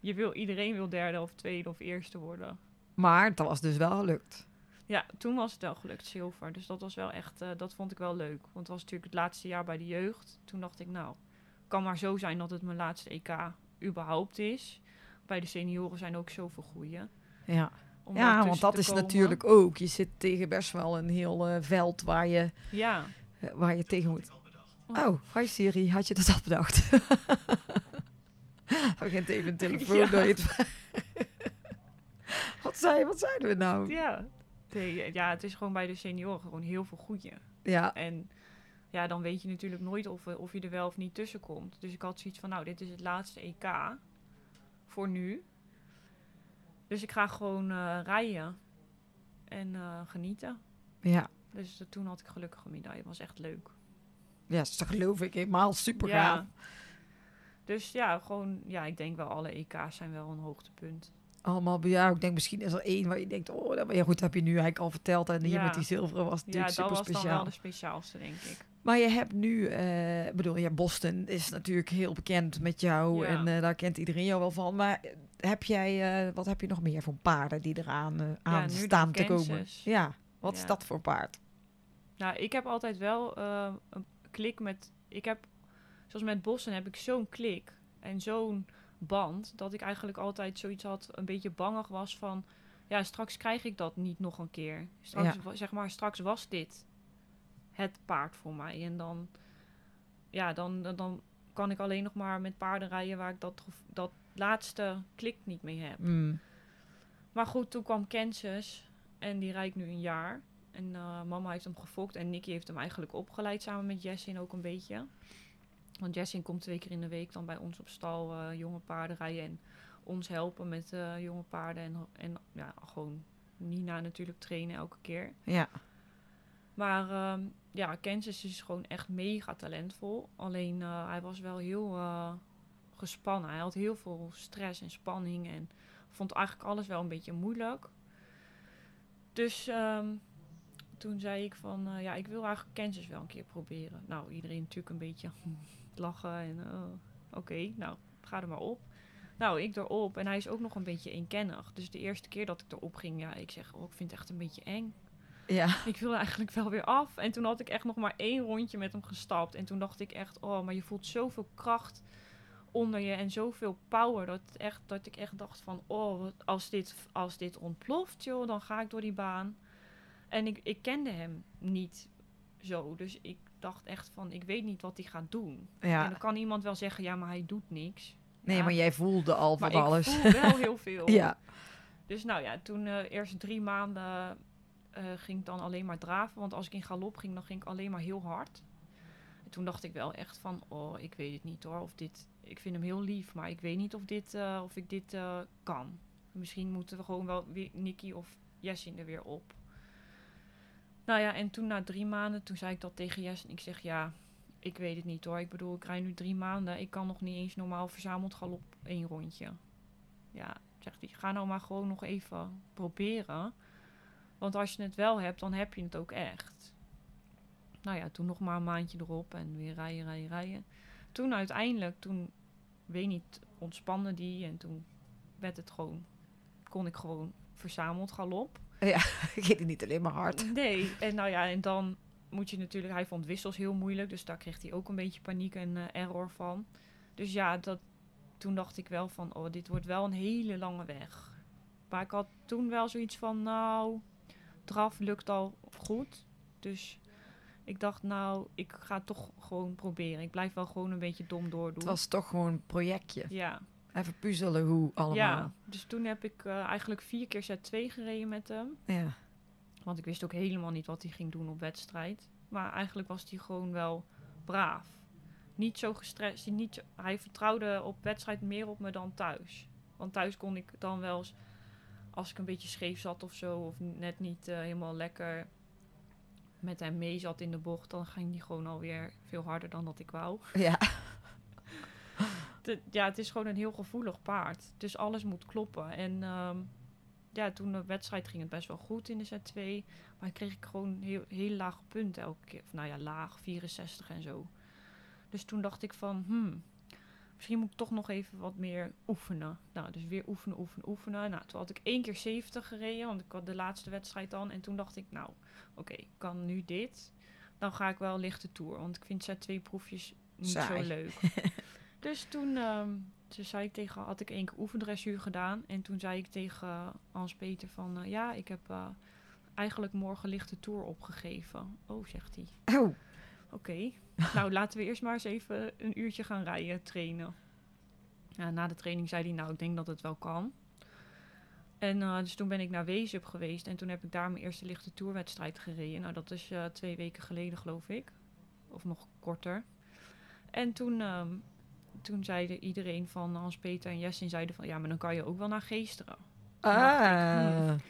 S2: je wil, iedereen wil derde of tweede of eerste worden.
S1: Maar dat was dus wel gelukt.
S2: Ja, toen was het wel gelukt, zilver. Dus dat was wel echt, eh, dat vond ik wel leuk. Want het was natuurlijk het laatste jaar bij de jeugd. Toen dacht ik, nou, kan maar zo zijn dat het mijn laatste EK überhaupt is. Bij de senioren zijn ook zoveel goeie.
S1: Ja, ja want dat is
S2: komen.
S1: natuurlijk ook. Je zit tegen best wel een heel eh, veld waar je,
S2: Ja,
S1: eh, waar je tegen moet.
S2: Oh.
S1: Hi Siri, had je dat al bedacht? (laughs) Begint even een telefoon
S2: Ja.
S1: door je te- Wat zei Wat zeiden we nou?
S2: ja. Nee, ja, het is gewoon bij de senioren gewoon heel veel goeie.
S1: Ja,
S2: En ja, dan weet je natuurlijk nooit of, eh, of je er wel of niet tussen komt. Dus ik had zoiets van, nou, dit is het laatste EK voor nu. Dus ik ga gewoon eh, rijden en eh, genieten.
S1: ja.
S2: Dus eh, toen had ik gelukkig een medaille. was echt leuk.
S1: Ja, dat geloof ik helemaal super gaaf.
S2: Ja. Dus ja, gewoon, ja, ik denk wel alle EK's zijn wel een hoogtepunt.
S1: Allemaal bij jou. Ik denk misschien is er één waar je denkt, oh, dat, ja, goed, heb je nu eigenlijk al verteld. En hier
S2: Ja.
S1: met die zilveren was
S2: Ja,
S1: natuurlijk
S2: dat
S1: super
S2: was dan
S1: speciaal.
S2: wel de speciaalste, denk ik.
S1: Maar je hebt nu, eh, bedoel, ja, Boston is natuurlijk heel bekend met jou
S2: Ja.
S1: en eh, daar kent iedereen jou wel van. Maar heb jij, eh, wat heb je nog meer voor paarden die eraan aan staan te komen? Ja, wat is
S2: Ja.
S1: dat voor paard?
S2: Nou, ik heb altijd wel een klik met. Ik heb, zoals met Bossen, heb ik zo'n klik en zo'n band. Dat ik eigenlijk altijd zoiets had, een beetje bangig was van. Ja, straks krijg ik dat niet nog een keer. Straks, zeg maar, straks was dit het paard voor mij. En dan, ja, dan, dan, kan ik alleen nog maar met paarden rijden waar ik dat, dat laatste klik niet mee heb.
S1: Mm.
S2: Maar goed, toen kwam Kansas en die rijdt nu een jaar. En eh, mama heeft hem gefokt en Nicky heeft hem eigenlijk opgeleid samen met Jessin ook een beetje. Want Jessin komt twee keer in de week dan bij ons op stal eh, jonge paarden rijden en ons helpen met eh, jonge paarden. En, en ja, gewoon Nina natuurlijk trainen elke keer.
S1: Ja,
S2: Maar ehm, ja, Kansas is gewoon echt mega talentvol. Alleen eh, hij was wel heel eh, gespannen. Hij had heel veel stress en spanning en vond eigenlijk alles wel een beetje moeilijk. Dus ehm, toen zei ik van, eh, ja, ik wil eigenlijk Kansas wel een keer proberen. Nou, iedereen natuurlijk een beetje (laughs) lachen en oké, nou, ga er maar op. Nou, ik erop en hij is ook nog een beetje eenkennig. Dus de eerste keer dat ik erop ging, ja, ik zeg, oh, ik vind het echt een beetje eng.
S1: Ja,
S2: Ik wilde eigenlijk wel weer af. En toen had ik echt nog maar één rondje met hem gestapt. En toen dacht ik echt, oh, maar je voelt zoveel kracht onder je en zoveel power. Dat, echt, dat ik echt dacht van, oh, als dit, als dit ontploft, joh, dan ga ik door die baan. En ik, ik kende hem niet zo. Dus ik dacht echt van, ik weet niet wat hij gaat doen. En
S1: ja.
S2: dan kan iemand wel zeggen, ja, maar hij doet niks.
S1: Nee,
S2: Ja.
S1: maar jij voelde al
S2: Maar
S1: van
S2: ik
S1: alles.
S2: voel wel heel (laughs) veel.
S1: ja,
S2: Dus nou ja, toen eh eerst drie maanden eh, ging ik dan alleen maar draven. Want als ik in galop ging, dan ging ik alleen maar heel hard. En toen dacht ik wel echt van, oh, ik weet het niet hoor. Of dit, ik vind hem heel lief, maar ik weet niet of, dit, eh, of ik dit eh, kan. Misschien moeten we gewoon wel weer Nicky of Jessin er weer op. Nou ja, en toen na drie maanden, toen zei ik dat tegen Jess. En ik zeg, ja, ik weet het niet hoor. Ik bedoel, ik rij nu drie maanden. Ik kan nog niet eens normaal verzameld galop één rondje. Ja, zegt hij, ga nou maar gewoon nog even proberen. Want als je het wel hebt, dan heb je het ook echt. Nou ja, toen nog maar een maandje erop en weer rijden, rijden, rijden. Toen uiteindelijk, toen, weet niet, ontspande die. En toen werd het gewoon, kon ik gewoon verzameld galop. (laughs)
S1: Ging het niet alleen maar hard.
S2: Nee, en nou ja, en dan moet je natuurlijk... Hij vond wissels heel moeilijk, dus daar kreeg hij ook een beetje paniek en eh, error van. Dus ja, dat, toen dacht ik wel van, oh, dit wordt wel een hele lange weg. Maar ik had toen wel zoiets van, nou, draf lukt al goed. Dus ik dacht, nou, ik ga het toch gewoon proberen. Ik blijf wel gewoon een beetje dom doordoen.
S1: Het was toch gewoon een projectje.
S2: Ja,
S1: Even puzzelen hoe allemaal.
S2: ja, dus toen heb ik eh, eigenlijk vier keer set 2 gereden met hem.
S1: Ja.
S2: Want ik wist ook helemaal niet wat hij ging doen op wedstrijd. Maar eigenlijk was hij gewoon wel braaf. Niet zo gestrest. Niet, hij vertrouwde op wedstrijd meer op me dan thuis. Want thuis kon ik dan wel eens, als ik een beetje scheef zat of zo, of net niet eh, helemaal lekker met hem mee zat in de bocht, dan ging hij gewoon alweer veel harder dan dat ik wou.
S1: ja. (laughs)
S2: De- ja, het is gewoon een heel gevoelig paard. Dus alles moet kloppen. En ehm, ja, toen de wedstrijd ging het best wel goed in de Z2. Maar kreeg ik gewoon heel, heel lage punten elke keer. Of nou ja, laag, 64 en zo. Dus toen dacht ik van, hmm, misschien moet ik toch nog even wat meer oefenen. Nou, dus weer oefenen, oefenen, oefenen. Nou, toen had ik één keer 70 gereden, want ik had de laatste wedstrijd dan. En toen dacht ik, nou, oké, ik kan nu dit. Dan ga ik wel lichte tour, want ik vind Z2-proefjes niet
S1: Saai.
S2: zo leuk. (laughs) dus toen toen zei ik tegen, had ik één keer oefendressuur gedaan. En toen zei ik tegen Hans-Peter van, eh, ja, ik heb eh, eigenlijk morgen lichte tour opgegeven. Oh, zegt hij.
S1: Oh,
S2: Oké, (laughs) nou laten we eerst maar eens even een uurtje gaan rijden, trainen. Ja, na de training zei hij, nou ik denk dat het wel kan. En eh, dus toen ben ik naar Wezup geweest en toen heb ik daar mijn eerste lichte tourwedstrijd gereden. Nou dat is eh, twee weken geleden geloof ik, of nog korter. En toen, ehm, toen zeiden iedereen van Hans-Peter en Jessin zeiden van, ja maar dan kan je ook wel naar Geesteren. Ik,
S1: ah.
S2: hmm,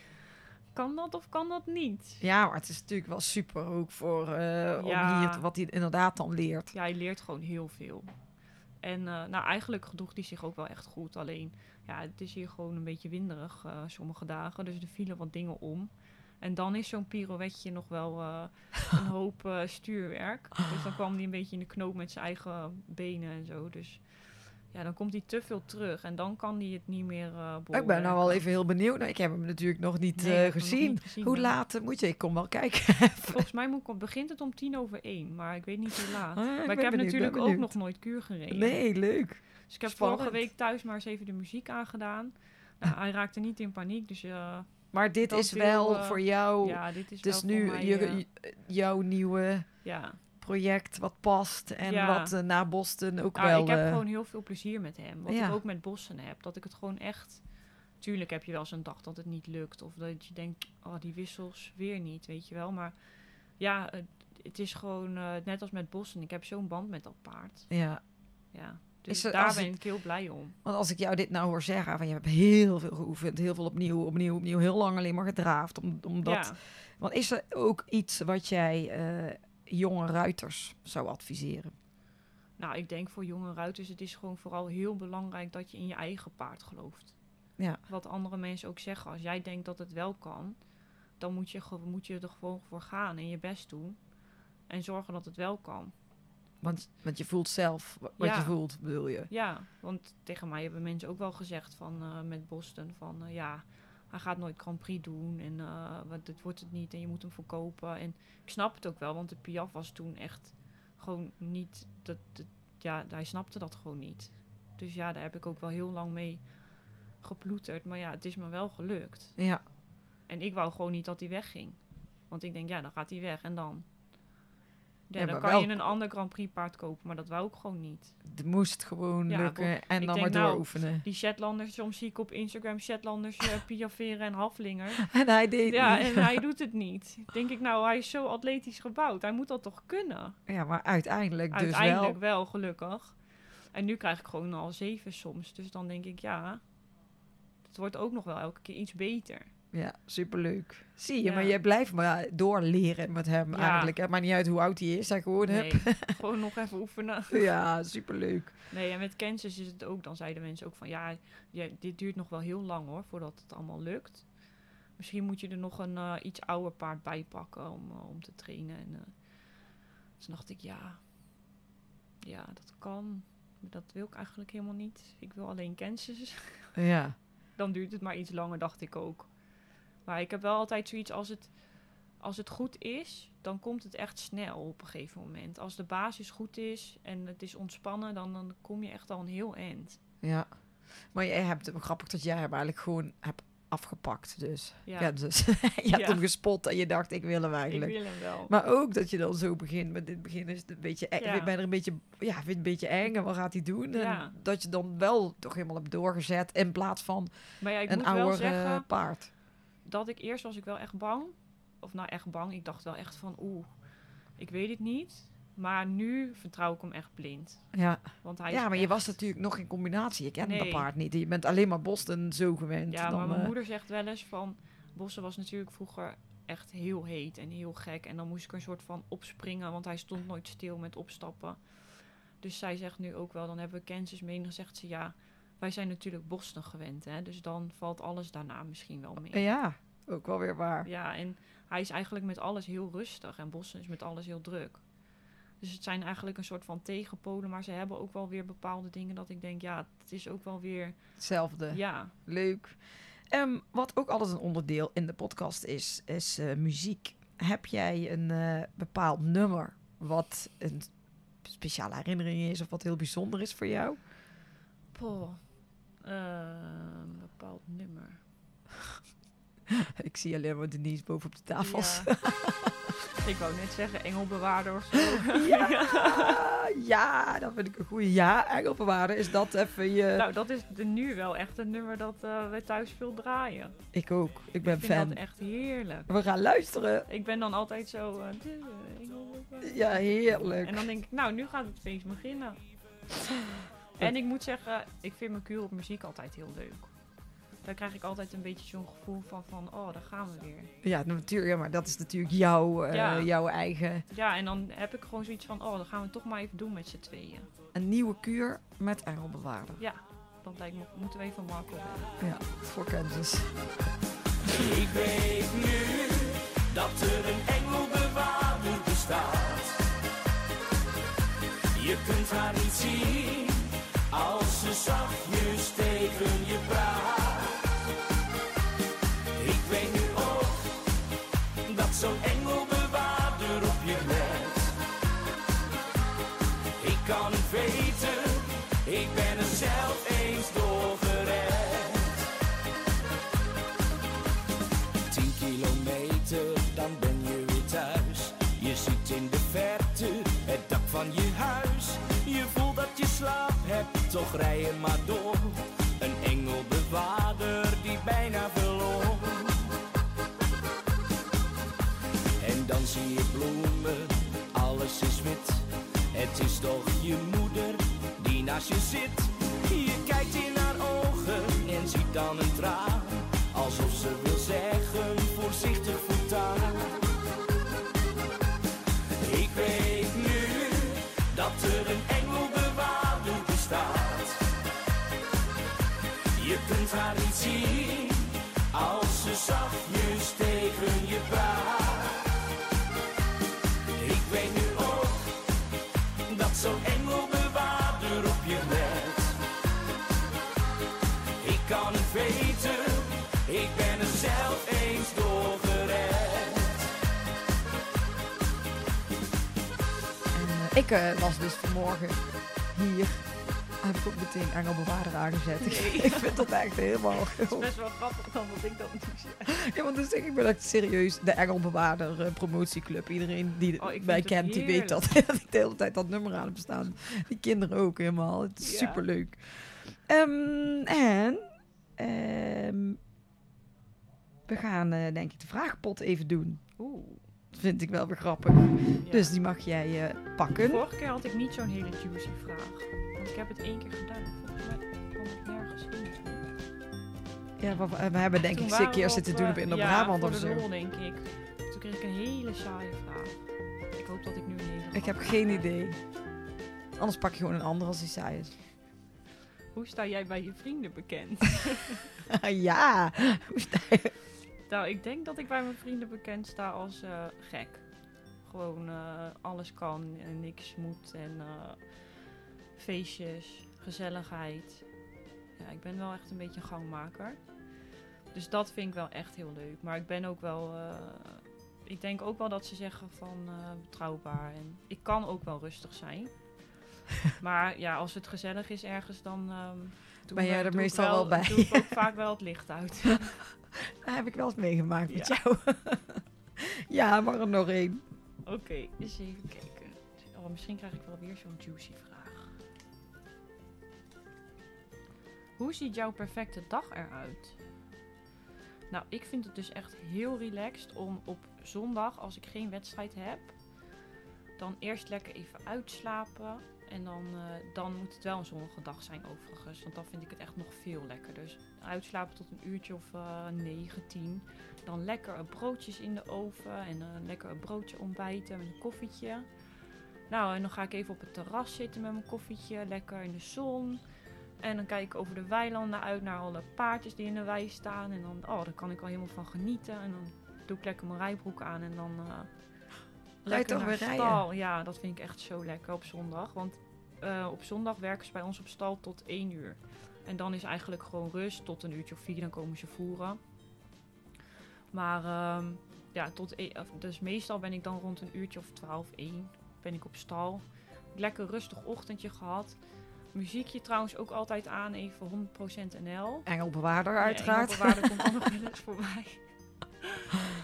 S2: Kan dat of kan dat niet?
S1: Ja, maar het is natuurlijk wel super ook voor eh, om hier te- wat hij inderdaad dan leert.
S2: Ja, hij leert gewoon heel veel. En eh, nou, eigenlijk gedroeg hij zich ook wel echt goed. Alleen, ja, het is hier gewoon een beetje winderig eh, sommige dagen. Dus er vielen wat dingen om. En dan is zo'n pirouetje nog wel een (laughs) hoop stuurwerk. Dus dan kwam hij een beetje in de knoop met zijn eigen benen en zo. Dus ja, dan komt hij te veel terug. En dan kan hij het niet meer eh
S1: Ik ben nou wel even heel benieuwd. Nou, ik heb hem natuurlijk nog niet
S2: Nee,
S1: eh,
S2: nog
S1: gezien.
S2: niet gezien,
S1: Hoe laat moet je? Ik kom wel kijken. (laughs)
S2: Volgens (laughs) mij moet, begint het om tien over één. Maar ik weet niet hoe laat.
S1: Ah, ik
S2: maar ik heb
S1: benieuwd,
S2: natuurlijk ook nog nooit kuur gereden.
S1: Nee, leuk.
S2: Dus ik heb
S1: Spannend.
S2: vorige week thuis maar eens even de muziek aangedaan. Nou, (laughs) hij raakte niet in paniek, dus uh,
S1: Maar dit is wel voor jou,
S2: ja, dit is
S1: dus
S2: wel
S1: nu
S2: voor mij,
S1: jouw nieuwe
S2: ja.
S1: Project wat past en
S2: Ja.
S1: wat eh, na Boston ook
S2: Nou,
S1: wel...
S2: ik heb
S1: eh,
S2: gewoon heel veel plezier met hem. Wat
S1: Ja.
S2: ik ook met bossen heb. Dat ik het gewoon echt... Tuurlijk heb je wel eens een dag dat het niet lukt. Of dat je denkt, oh, die wissels weer niet, weet je wel. Maar ja, het, het is gewoon eh, net als met bossen. Ik heb zo'n band met dat paard.
S1: ja,
S2: Ja. Dus
S1: Is er-
S2: daar ben ik heel blij om.
S1: want als ik jou dit nou hoor zeggen, van je hebt heel veel geoefend, heel veel opnieuw, opnieuw, opnieuw, heel lang alleen maar gedraafd, om, omdat...
S2: Ja.
S1: Want is er ook iets wat jij jonge ruiters zou adviseren?
S2: Nou, ik denk voor jonge ruiters, het is gewoon vooral heel belangrijk dat je in je eigen paard gelooft.
S1: Ja.
S2: Wat andere mensen ook zeggen, als jij denkt dat het wel kan, dan moet je, moet je er gewoon voor gaan en je best doen. En zorgen dat het wel kan.
S1: Want, want je voelt zelf wa- wat
S2: Ja.
S1: je voelt, bedoel je?
S2: Ja, want tegen mij hebben mensen ook wel gezegd van, eh, met Boston van eh, ja, hij gaat nooit Grand Prix doen en eh, wat, dit wordt het niet en je moet hem verkopen. En ik snap het ook wel, want de Piaf was toen echt gewoon niet, dat, dat- ja, hij snapte dat gewoon niet. Dus ja, daar heb ik ook wel heel lang mee geploeterd. Maar ja, het is me wel gelukt.
S1: Ja.
S2: En ik wou gewoon niet dat hij wegging. Want ik denk, ja, dan gaat hij weg en dan. Ja,
S1: Ja,
S2: dan kan
S1: wel-
S2: je een ander Grand Prix paard kopen, maar dat wou ik gewoon niet.
S1: Het moest gewoon
S2: Ja,
S1: lukken en dan maar
S2: nou,
S1: dooroefenen.
S2: Die Shetlanders, soms zie ik op Instagram Shetlanders (laughs) uh, piaferen en haflinger.
S1: En hij deed
S2: Ja,
S1: niet.
S2: en hij (laughs) doet het niet. Denk ik, nou, hij is zo atletisch gebouwd. Hij moet dat toch kunnen?
S1: Ja, maar uiteindelijk, dus
S2: Uiteindelijk
S1: wel.
S2: wel. gelukkig. En nu krijg ik gewoon al zeven soms. Dus dan denk ik, ja, het wordt ook nog wel elke keer iets beter.
S1: Ja, superleuk. Zie je,
S2: Ja.
S1: maar je blijft maar doorleren met hem
S2: Ja.
S1: eigenlijk. Het maakt niet uit hoe oud hij is, hij gewoon
S2: Nee,
S1: hebt. (laughs)
S2: gewoon nog even oefenen.
S1: Ja, superleuk.
S2: Nee, en met Kansas is het ook, dan zeiden mensen ook van ja, ja, dit duurt nog wel heel lang hoor, voordat het allemaal lukt. Misschien moet je er nog een eh, iets ouder paard bij pakken om, eh, om te trainen. En, eh, toen dacht ik, ja, ja, dat kan. Maar dat wil ik eigenlijk helemaal niet. Ik wil alleen Kansas.
S1: Ja,
S2: dan duurt het maar iets langer, dacht ik ook. Maar ik heb wel altijd zoiets als het, als het goed is, dan komt het echt snel op een gegeven moment. Als de basis goed is en het is ontspannen, dan, dan kom je echt al een heel eind.
S1: ja. Maar jij hebt het grappig dat jij hem eigenlijk gewoon hebt afgepakt. Dus ja,
S2: Ja,
S1: dus (laughs) je hebt
S2: Ja.
S1: hem gespot en je dacht, ik wil hem
S2: ik
S1: eigenlijk.
S2: wil hem wel.
S1: Maar ook dat je dan zo begint met dit begin is het een beetje eng.
S2: Ja.
S1: Ik ben er een beetje, ja, vind het een beetje eng en wat gaat hij doen? En dat je dan wel toch helemaal hebt doorgezet in plaats van
S2: maar ja, ik
S1: een
S2: moet wel
S1: ouder
S2: zeggen
S1: paard.
S2: Dat ik eerst was ik wel echt bang. Of nou echt bang, ik dacht wel echt van oeh, ik weet het niet. Maar nu vertrouw ik hem echt blind.
S1: Ja,
S2: Want hij
S1: ja maar je was natuurlijk nog in combinatie. Je kent dat
S2: Nee.
S1: paard niet. Je bent alleen maar Boston zo gewend.
S2: Ja,
S1: dan,
S2: maar mijn
S1: eh,
S2: moeder zegt wel eens van... Bossen was natuurlijk vroeger echt heel heet en heel gek. En dan moest ik een soort van opspringen, want hij stond nooit stil met opstappen. Dus zij zegt nu ook wel, dan hebben we Kansas mee. En dan zegt ze, ja, wij zijn natuurlijk Boston gewend, hè. Dus dan valt alles daarna misschien wel mee.
S1: Ja, ook wel weer waar.
S2: Ja, en hij is eigenlijk met alles heel rustig. En Boston is met alles heel druk. Dus het zijn eigenlijk een soort van tegenpolen. Maar ze hebben ook wel weer bepaalde dingen dat ik denk, ja, het is ook wel weer...
S1: Hetzelfde.
S2: Ja,
S1: Leuk. Ehm, wat ook altijd een onderdeel in de podcast is, is eh, muziek. Heb jij een eh, bepaald nummer wat een speciale herinnering is of wat heel bijzonder is voor jou?
S2: Poh. Een bepaald nummer. (laughs)
S1: Ik zie alleen maar Denise boven op de tafels.
S2: Ja. (laughs) ik wou net zeggen engelbewaarder of zo. (laughs)
S1: Ja, ja, dat vind ik een goede. Ja, Engelbewaarder, is dat even je...
S2: nou, dat is de, nu wel echt een nummer dat eh we thuis veel draaien.
S1: ik ook, ik ben
S2: Ik vind
S1: fan.
S2: dat echt heerlijk.
S1: We gaan luisteren.
S2: Ik ben dan altijd zo... eh, de.
S1: Ja, heerlijk.
S2: En dan denk ik, nou, nu gaat het feest beginnen. En ik moet zeggen, ik vind mijn kuur op muziek altijd heel leuk. Daar krijg ik altijd een beetje zo'n gevoel van, van, oh, daar gaan we weer.
S1: Ja, natuurlijk, ja, maar dat is natuurlijk jouw, eh,
S2: Ja.
S1: jouw eigen...
S2: Ja, en dan heb ik gewoon zoiets van, oh, dan gaan we het toch maar even doen met z'n tweeën.
S1: Een nieuwe kuur met Engelbewaarder.
S2: Ja, dat lijkt me, moeten we even Marco.
S1: Ja, voor Kansas.
S5: Ik weet nu dat er een engelbewaarder bestaat. Je kunt haar niet zien als ze zachtjes toch rij je maar door. Een engelbewaarder die bijna verloor. En dan zie je bloemen, alles is wit. Het is toch je moeder die naast je zit. Je kijkt in haar ogen en ziet dan een traan. Alsof ze wil ik
S1: eh, was dus vanmorgen hier. Heb ik ook meteen Engelbewaarder aangezet. ik vind dat echt helemaal... (laughs)
S2: Het is best wel grappig dan dat ik dat nu zeg.
S1: Ja, want dus ik ben echt serieus de Engelbewaarder eh, promotieclub. Iedereen die
S2: Oh,
S1: mij
S2: het
S1: kent, die weet dat, (laughs) ik de hele tijd dat nummer aan heb staan. Die kinderen ook helemaal. Het is
S2: Ja.
S1: superleuk. Ehm, en ehm, we gaan eh, denk ik de vraagpot even doen.
S2: Oeh.
S1: Vind ik wel weer grappig.
S2: ja.
S1: Dus die mag jij eh, pakken.
S2: Vorige keer had ik niet zo'n hele juicy vraag. Want ik heb het één keer gedaan. Volgens mij kwam het nergens in.
S1: Ja, we, we hebben denk
S2: Toen
S1: ik een keer zitten doen
S2: eh,
S1: op in de
S2: ja,
S1: Brabant of zo.
S2: lol, denk ik. Toen kreeg ik een hele saaie vraag. Ik hoop dat ik nu een hele
S1: Ik heb geen
S2: heb.
S1: idee. Anders pak je gewoon een ander als die saai is.
S2: Hoe sta jij bij je vrienden bekend? (laughs)
S1: ja. Hoe sta je?
S2: Nou, ik denk dat ik bij mijn vrienden bekend sta als eh, gek. Gewoon eh, alles kan en niks moet en eh, feestjes, gezelligheid. Ja, ik ben wel echt een beetje een gangmaker. Dus dat vind ik wel echt heel leuk. Maar ik ben ook wel... ik denk ook wel dat ze zeggen van betrouwbaar. En ik kan ook wel rustig zijn. (laughs) maar ja, als het gezellig is ergens, dan... ehm,
S1: Ben jij er meestal wel bij?
S2: Doe ik ook vaak wel het licht uit. (laughs)
S1: Dat heb ik wel eens meegemaakt met jou. (laughs) ja, maar er nog één.
S2: Oké, eens even kijken. Oh, misschien krijg ik wel weer zo'n juicy vraag. Hoe ziet jouw perfecte dag eruit? Nou, ik vind het dus echt heel relaxed om op zondag, als ik geen wedstrijd heb, dan eerst lekker even uitslapen. En dan, eh, dan moet het wel een zonnige dag zijn overigens. Want dan vind ik het echt nog veel lekkerder. Dus uitslapen tot een uurtje of eh 9, 10. Dan lekker broodjes in de oven. En eh, lekker een broodje ontbijten met een koffietje. Nou, en dan ga ik even op het terras zitten met mijn koffietje. Lekker in de zon. En dan kijk ik over de weilanden uit naar alle paardjes die in de wei staan. En dan, oh, daar kan ik al helemaal van genieten. En dan doe ik lekker mijn rijbroek aan. En dan eh lekker naar
S1: weer rijden?
S2: stal. Ja, dat vind ik echt zo lekker op zondag. Want eh, op zondag werken ze bij ons op stal tot 1 uur. En dan is eigenlijk gewoon rust tot een uurtje of vier. Dan komen ze voeren. Maar ehm, ja, tot e- of- dus meestal ben ik dan rond een uurtje of 12, 1 ben ik op stal. Lekker rustig ochtendje gehad. Muziekje trouwens ook altijd aan, even 100% NL.
S1: Engelbewaarder uiteraard.
S2: Ja, Engelbewaarder komt ook (laughs) nog wel eens voorbij.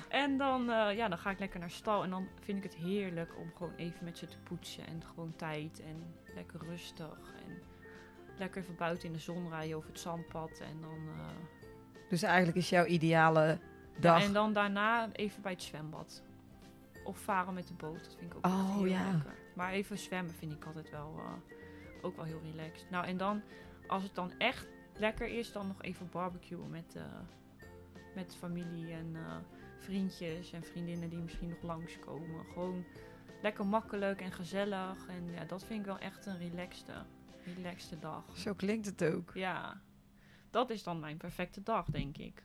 S2: En dan, eh, ja, dan ga ik lekker naar stal. En dan vind ik het heerlijk om gewoon even met ze te poetsen. En gewoon tijd. En lekker rustig. En lekker even buiten in de zon rijden over het zandpad. En dan, eh,
S1: Dus eigenlijk is jouw ideale dag.
S2: en dan daarna even bij het zwembad. Of varen met de boot. Dat vind ik ook
S1: Oh,
S2: heel
S1: ja.
S2: lekker. Maar even zwemmen vind ik altijd wel, eh, ook wel heel relaxed. Nou, en dan, als het dan echt lekker is, dan nog even barbecuen met, eh, met familie en vriendjes en vriendinnen die misschien nog langskomen. Gewoon lekker makkelijk en gezellig. En ja, dat vind ik wel echt een relaxte, relaxte dag.
S1: Zo klinkt het ook.
S2: Ja, dat is dan mijn perfecte dag, denk ik.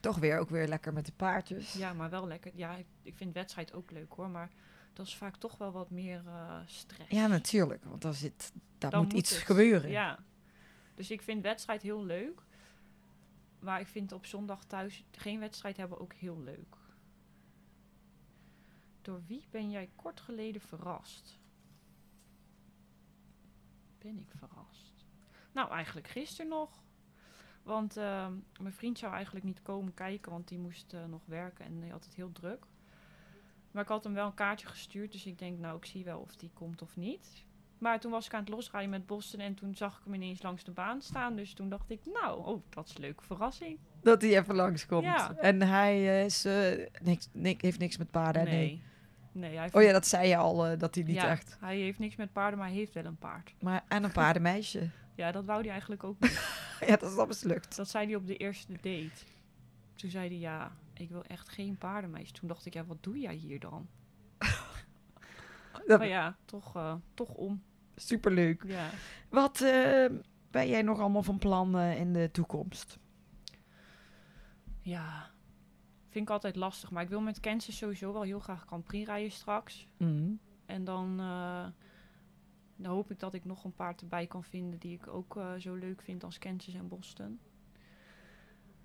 S1: Toch weer ook weer lekker met de paardjes.
S2: Ja, maar wel lekker. Ja, ik, ik vind wedstrijd ook leuk hoor. Maar dat is vaak toch wel wat meer eh, stress.
S1: Ja, natuurlijk. Want daar, zit, daar
S2: Dan
S1: moet, iets
S2: het.
S1: gebeuren.
S2: Ja. Dus ik vind wedstrijd heel leuk. Maar ik vind op zondag thuis geen wedstrijd hebben ook heel leuk. Door wie ben jij kort geleden verrast? Ben ik verrast? Nou, eigenlijk gisteren nog. Want ehm, mijn vriend zou eigenlijk niet komen kijken, want die moest eh, nog werken en die had het heel druk. Maar ik had hem wel een kaartje gestuurd, dus ik denk, nou, ik zie wel of die komt of niet. Maar toen was ik aan het losrijden met Boston en toen zag ik hem ineens langs de baan staan. Dus toen dacht ik, nou, oh, dat is een leuke verrassing.
S1: Dat hij even langskomt.
S2: Ja.
S1: En hij is, eh, niks, niks, heeft niks met paarden. Nee.
S2: Nee. Nee, hij
S1: Oh ja, dat zei je al, eh, dat hij niet
S2: ja,
S1: echt...
S2: Hij heeft niks met paarden, maar hij heeft wel een paard.
S1: Maar, en een paardenmeisje. (laughs)
S2: Ja, dat wou hij eigenlijk ook (laughs) niet.
S1: ja, dat is al mislukt.
S2: Dat zei hij op de eerste date. Toen zei hij, ja, ik wil echt geen paardenmeisje. Toen dacht ik, ja, wat doe jij hier dan? (laughs)
S1: Dat
S2: Maar ja, toch, eh, toch om.
S1: Superleuk.
S2: Ja.
S1: Wat eh, ben jij nog allemaal van plan eh, in de toekomst?
S2: ja, vind ik altijd lastig. Maar ik wil met Kansas sowieso wel heel graag Grand Prix rijden straks.
S1: Mm.
S2: En dan, eh, dan hoop ik dat ik nog een paard erbij kan vinden die ik ook eh, zo leuk vind als Kansas en Boston.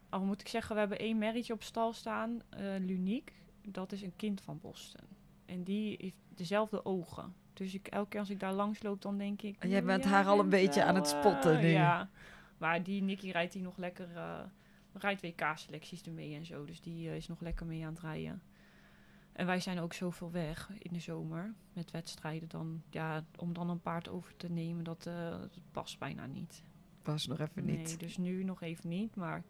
S2: Al moet ik zeggen, we hebben één merrietje op stal staan, eh Lunique. Dat is een kind van Boston. En die heeft dezelfde ogen. Dus ik, elke keer als ik daar langs loop, dan denk ik...
S1: Jij
S2: "Nou,
S1: bent haar al een beetje aan het spotten nu."
S2: Ja, maar die Nicky rijdt die nog lekker... rijdt WK-selecties ermee en zo. Dus die eh, is nog lekker mee aan het rijden. En wij zijn ook zoveel weg in de zomer met wedstrijden. Dan, ja, om dan een paard over te nemen, dat, eh, dat past bijna niet.
S1: Was nog even
S2: Nee,
S1: niet.
S2: dus nu nog even niet. Maar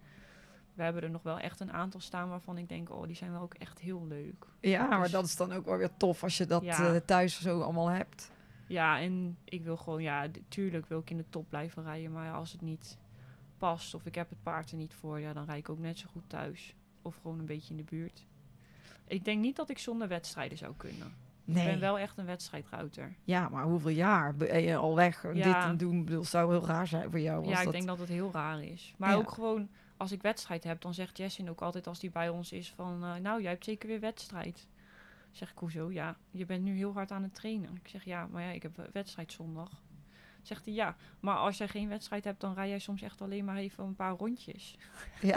S2: we hebben er nog wel echt een aantal staan waarvan ik denk, oh, die zijn wel ook echt heel leuk.
S1: Ja, maar
S2: Dus-
S1: dat is dan ook wel weer tof als je dat
S2: Ja.
S1: eh, thuis zo allemaal hebt.
S2: Ja, en ik wil gewoon, ja, tuurlijk wil ik in de top blijven rijden. Maar als het niet past of ik heb het paard er niet voor, ja, dan rijd ik ook net zo goed thuis. Of gewoon een beetje in de buurt. Ik denk niet dat ik zonder wedstrijden zou kunnen.
S1: Nee.
S2: Ik ben wel echt een wedstrijdrouter.
S1: Ja, maar hoeveel jaar ben je al weg?
S2: Ja.
S1: Dit en doen, bedoel, zou heel raar zijn voor jou.
S2: ja, ik
S1: dat...
S2: denk dat het heel raar is. Maar
S1: Ja.
S2: ook gewoon, als ik wedstrijd heb, dan zegt Jessin ook altijd als die bij ons is van... eh, nou, jij hebt zeker weer wedstrijd. Zeg ik, hoezo? Ja, je bent nu heel hard aan het trainen. Ik zeg, ja, maar ja, ik heb eh, wedstrijd zondag. Zegt hij, ja, maar als jij geen wedstrijd hebt, dan rij jij soms echt alleen maar even een paar rondjes. (laughs)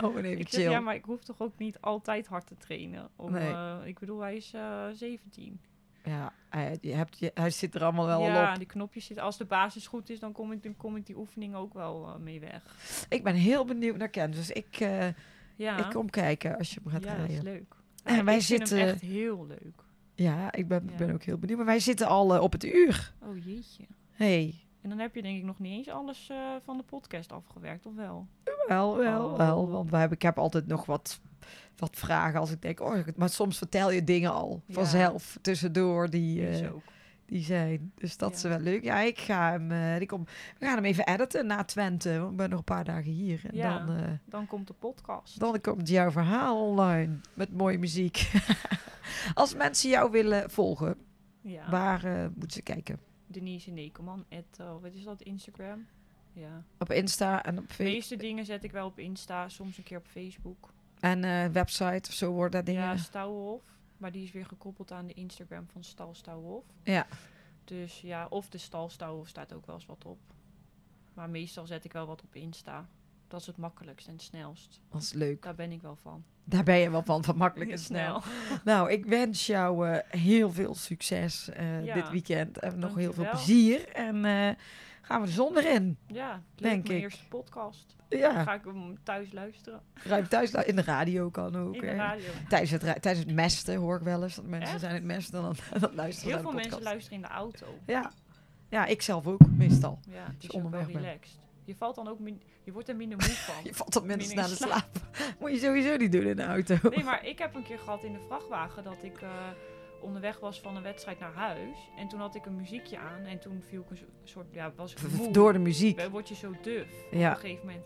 S1: Oh, en even
S2: Ik zeg,
S1: chill.
S2: ja, maar ik hoef toch ook niet altijd hard te trainen. Om,
S1: Nee.
S2: eh, ik bedoel, hij is eh 17.
S1: Ja, hij, je hebt, je, hij zit er allemaal wel al
S2: ja,
S1: op.
S2: die knopjes zitten. Als de basis goed is, dan kom ik, dan kom ik die oefening ook wel eh, mee weg.
S1: Ik ben heel benieuwd naar Ken. Dus ik,
S2: Ja,
S1: ik kom kijken als je hem gaat
S2: ja dat is
S1: rijden.
S2: leuk.
S1: En
S2: Ja,
S1: wij zitten-
S2: echt heel leuk.
S1: Ja, ik ben,
S2: Ja.
S1: ben ook heel benieuwd. Maar wij zitten al op het uur.
S2: Oh jeetje.
S1: Hey,
S2: En dan heb je denk ik nog niet eens alles eh, van de podcast afgewerkt, of wel?
S1: wel, wel,
S2: Oh.
S1: wel. Want wij hebben, ik heb altijd nog wat, wat vragen als ik denk... Oh, maar soms vertel je dingen al
S2: Ja.
S1: vanzelf tussendoor die,
S2: Dus
S1: eh, die zijn. Dus dat is
S2: Ja.
S1: wel leuk. Ja, ik ga hem, ik kom, we gaan hem even editen na Twente. Want ik ben nog een paar dagen hier. En
S2: Ja.
S1: dan,
S2: Dan komt de podcast.
S1: dan komt jouw verhaal online met mooie muziek. (laughs) Als mensen jou willen volgen,
S2: ja.
S1: waar moeten ze kijken?
S2: Denise Nekelman, at, eh, wat is dat, Instagram? Ja.
S1: Op Insta en op
S2: De
S1: Facebook.
S2: meeste dingen zet ik wel op Insta, soms een keer op Facebook.
S1: En eh, website of zo worden dat dingen.
S2: Ja, Stouwhof. Maar die is weer gekoppeld aan de Instagram van Stal Stouwhof.
S1: Ja.
S2: Dus ja, of de Stal Stouwhof staat ook wel eens wat op. Maar meestal zet ik wel wat op Insta. Dat is het makkelijkst en het snelst.
S1: Dat is leuk.
S2: Daar ben ik wel van.
S1: Daar ben je wel van, van makkelijk en snel. (laughs) Nou, ik wens jou eh, heel veel succes eh,
S2: Ja,
S1: dit weekend. En nog heel veel plezier. En eh, gaan we de zon erin.
S2: Ja,
S1: Denk
S2: mijn
S1: ik.
S2: eerste podcast.
S1: Ja,
S2: Ga ik hem thuis luisteren.
S1: ruim thuis. In de radio kan ook.
S2: In de radio.
S1: Tijdens het, tijdens het mesten hoor ik wel eens dat mensen
S2: Echt?
S1: zijn het mesten en dan, (laughs) dan luisteren
S2: Heel veel mensen luisteren in de auto.
S1: Ja. ja, ik zelf ook, meestal.
S2: Ja, het is ook wel
S1: onderweg bent.
S2: relaxed. Je valt dan ook min- je wordt er minder moe van. (laughs)
S1: Je valt op mensen naar de
S2: in
S1: slaap. Moet je sowieso niet doen in de auto.
S2: Nee, maar ik heb een keer gehad in de vrachtwagen dat ik eh, onderweg was van een wedstrijd naar huis. En toen had ik een muziekje aan en toen viel ik een so- soort, ja, was ik (laughs) moe.
S1: Door de muziek.
S2: Word je zo duf
S1: Ja.
S2: op een gegeven moment.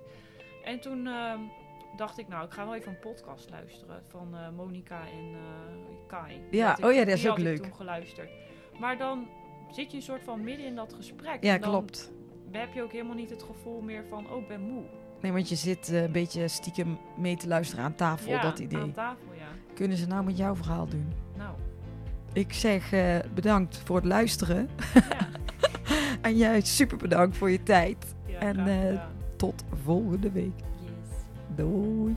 S2: En toen ehm, dacht ik, nou, ik ga wel even een podcast luisteren van eh Monica en eh, Kai.
S1: Ja,
S2: ik-
S1: oh ja, dat is ook
S2: had ik
S1: leuk.
S2: toen geluisterd. Maar dan zit je een soort van midden in dat gesprek.
S1: Ja,
S2: dan
S1: klopt.
S2: Heb je ook helemaal niet het gevoel meer van, oh, ik ben moe.
S1: Nee, want je zit eh, een beetje stiekem mee te luisteren aan tafel,
S2: ja,
S1: dat idee.
S2: aan tafel, ja.
S1: Kunnen ze nou met jouw verhaal doen?
S2: Nou,
S1: Ik zeg eh, bedankt voor het luisteren.
S2: ja. (laughs)
S1: En jij super bedankt voor je tijd.
S2: ja
S1: En, eh. Tot volgende week.
S2: Yes.
S1: Doei.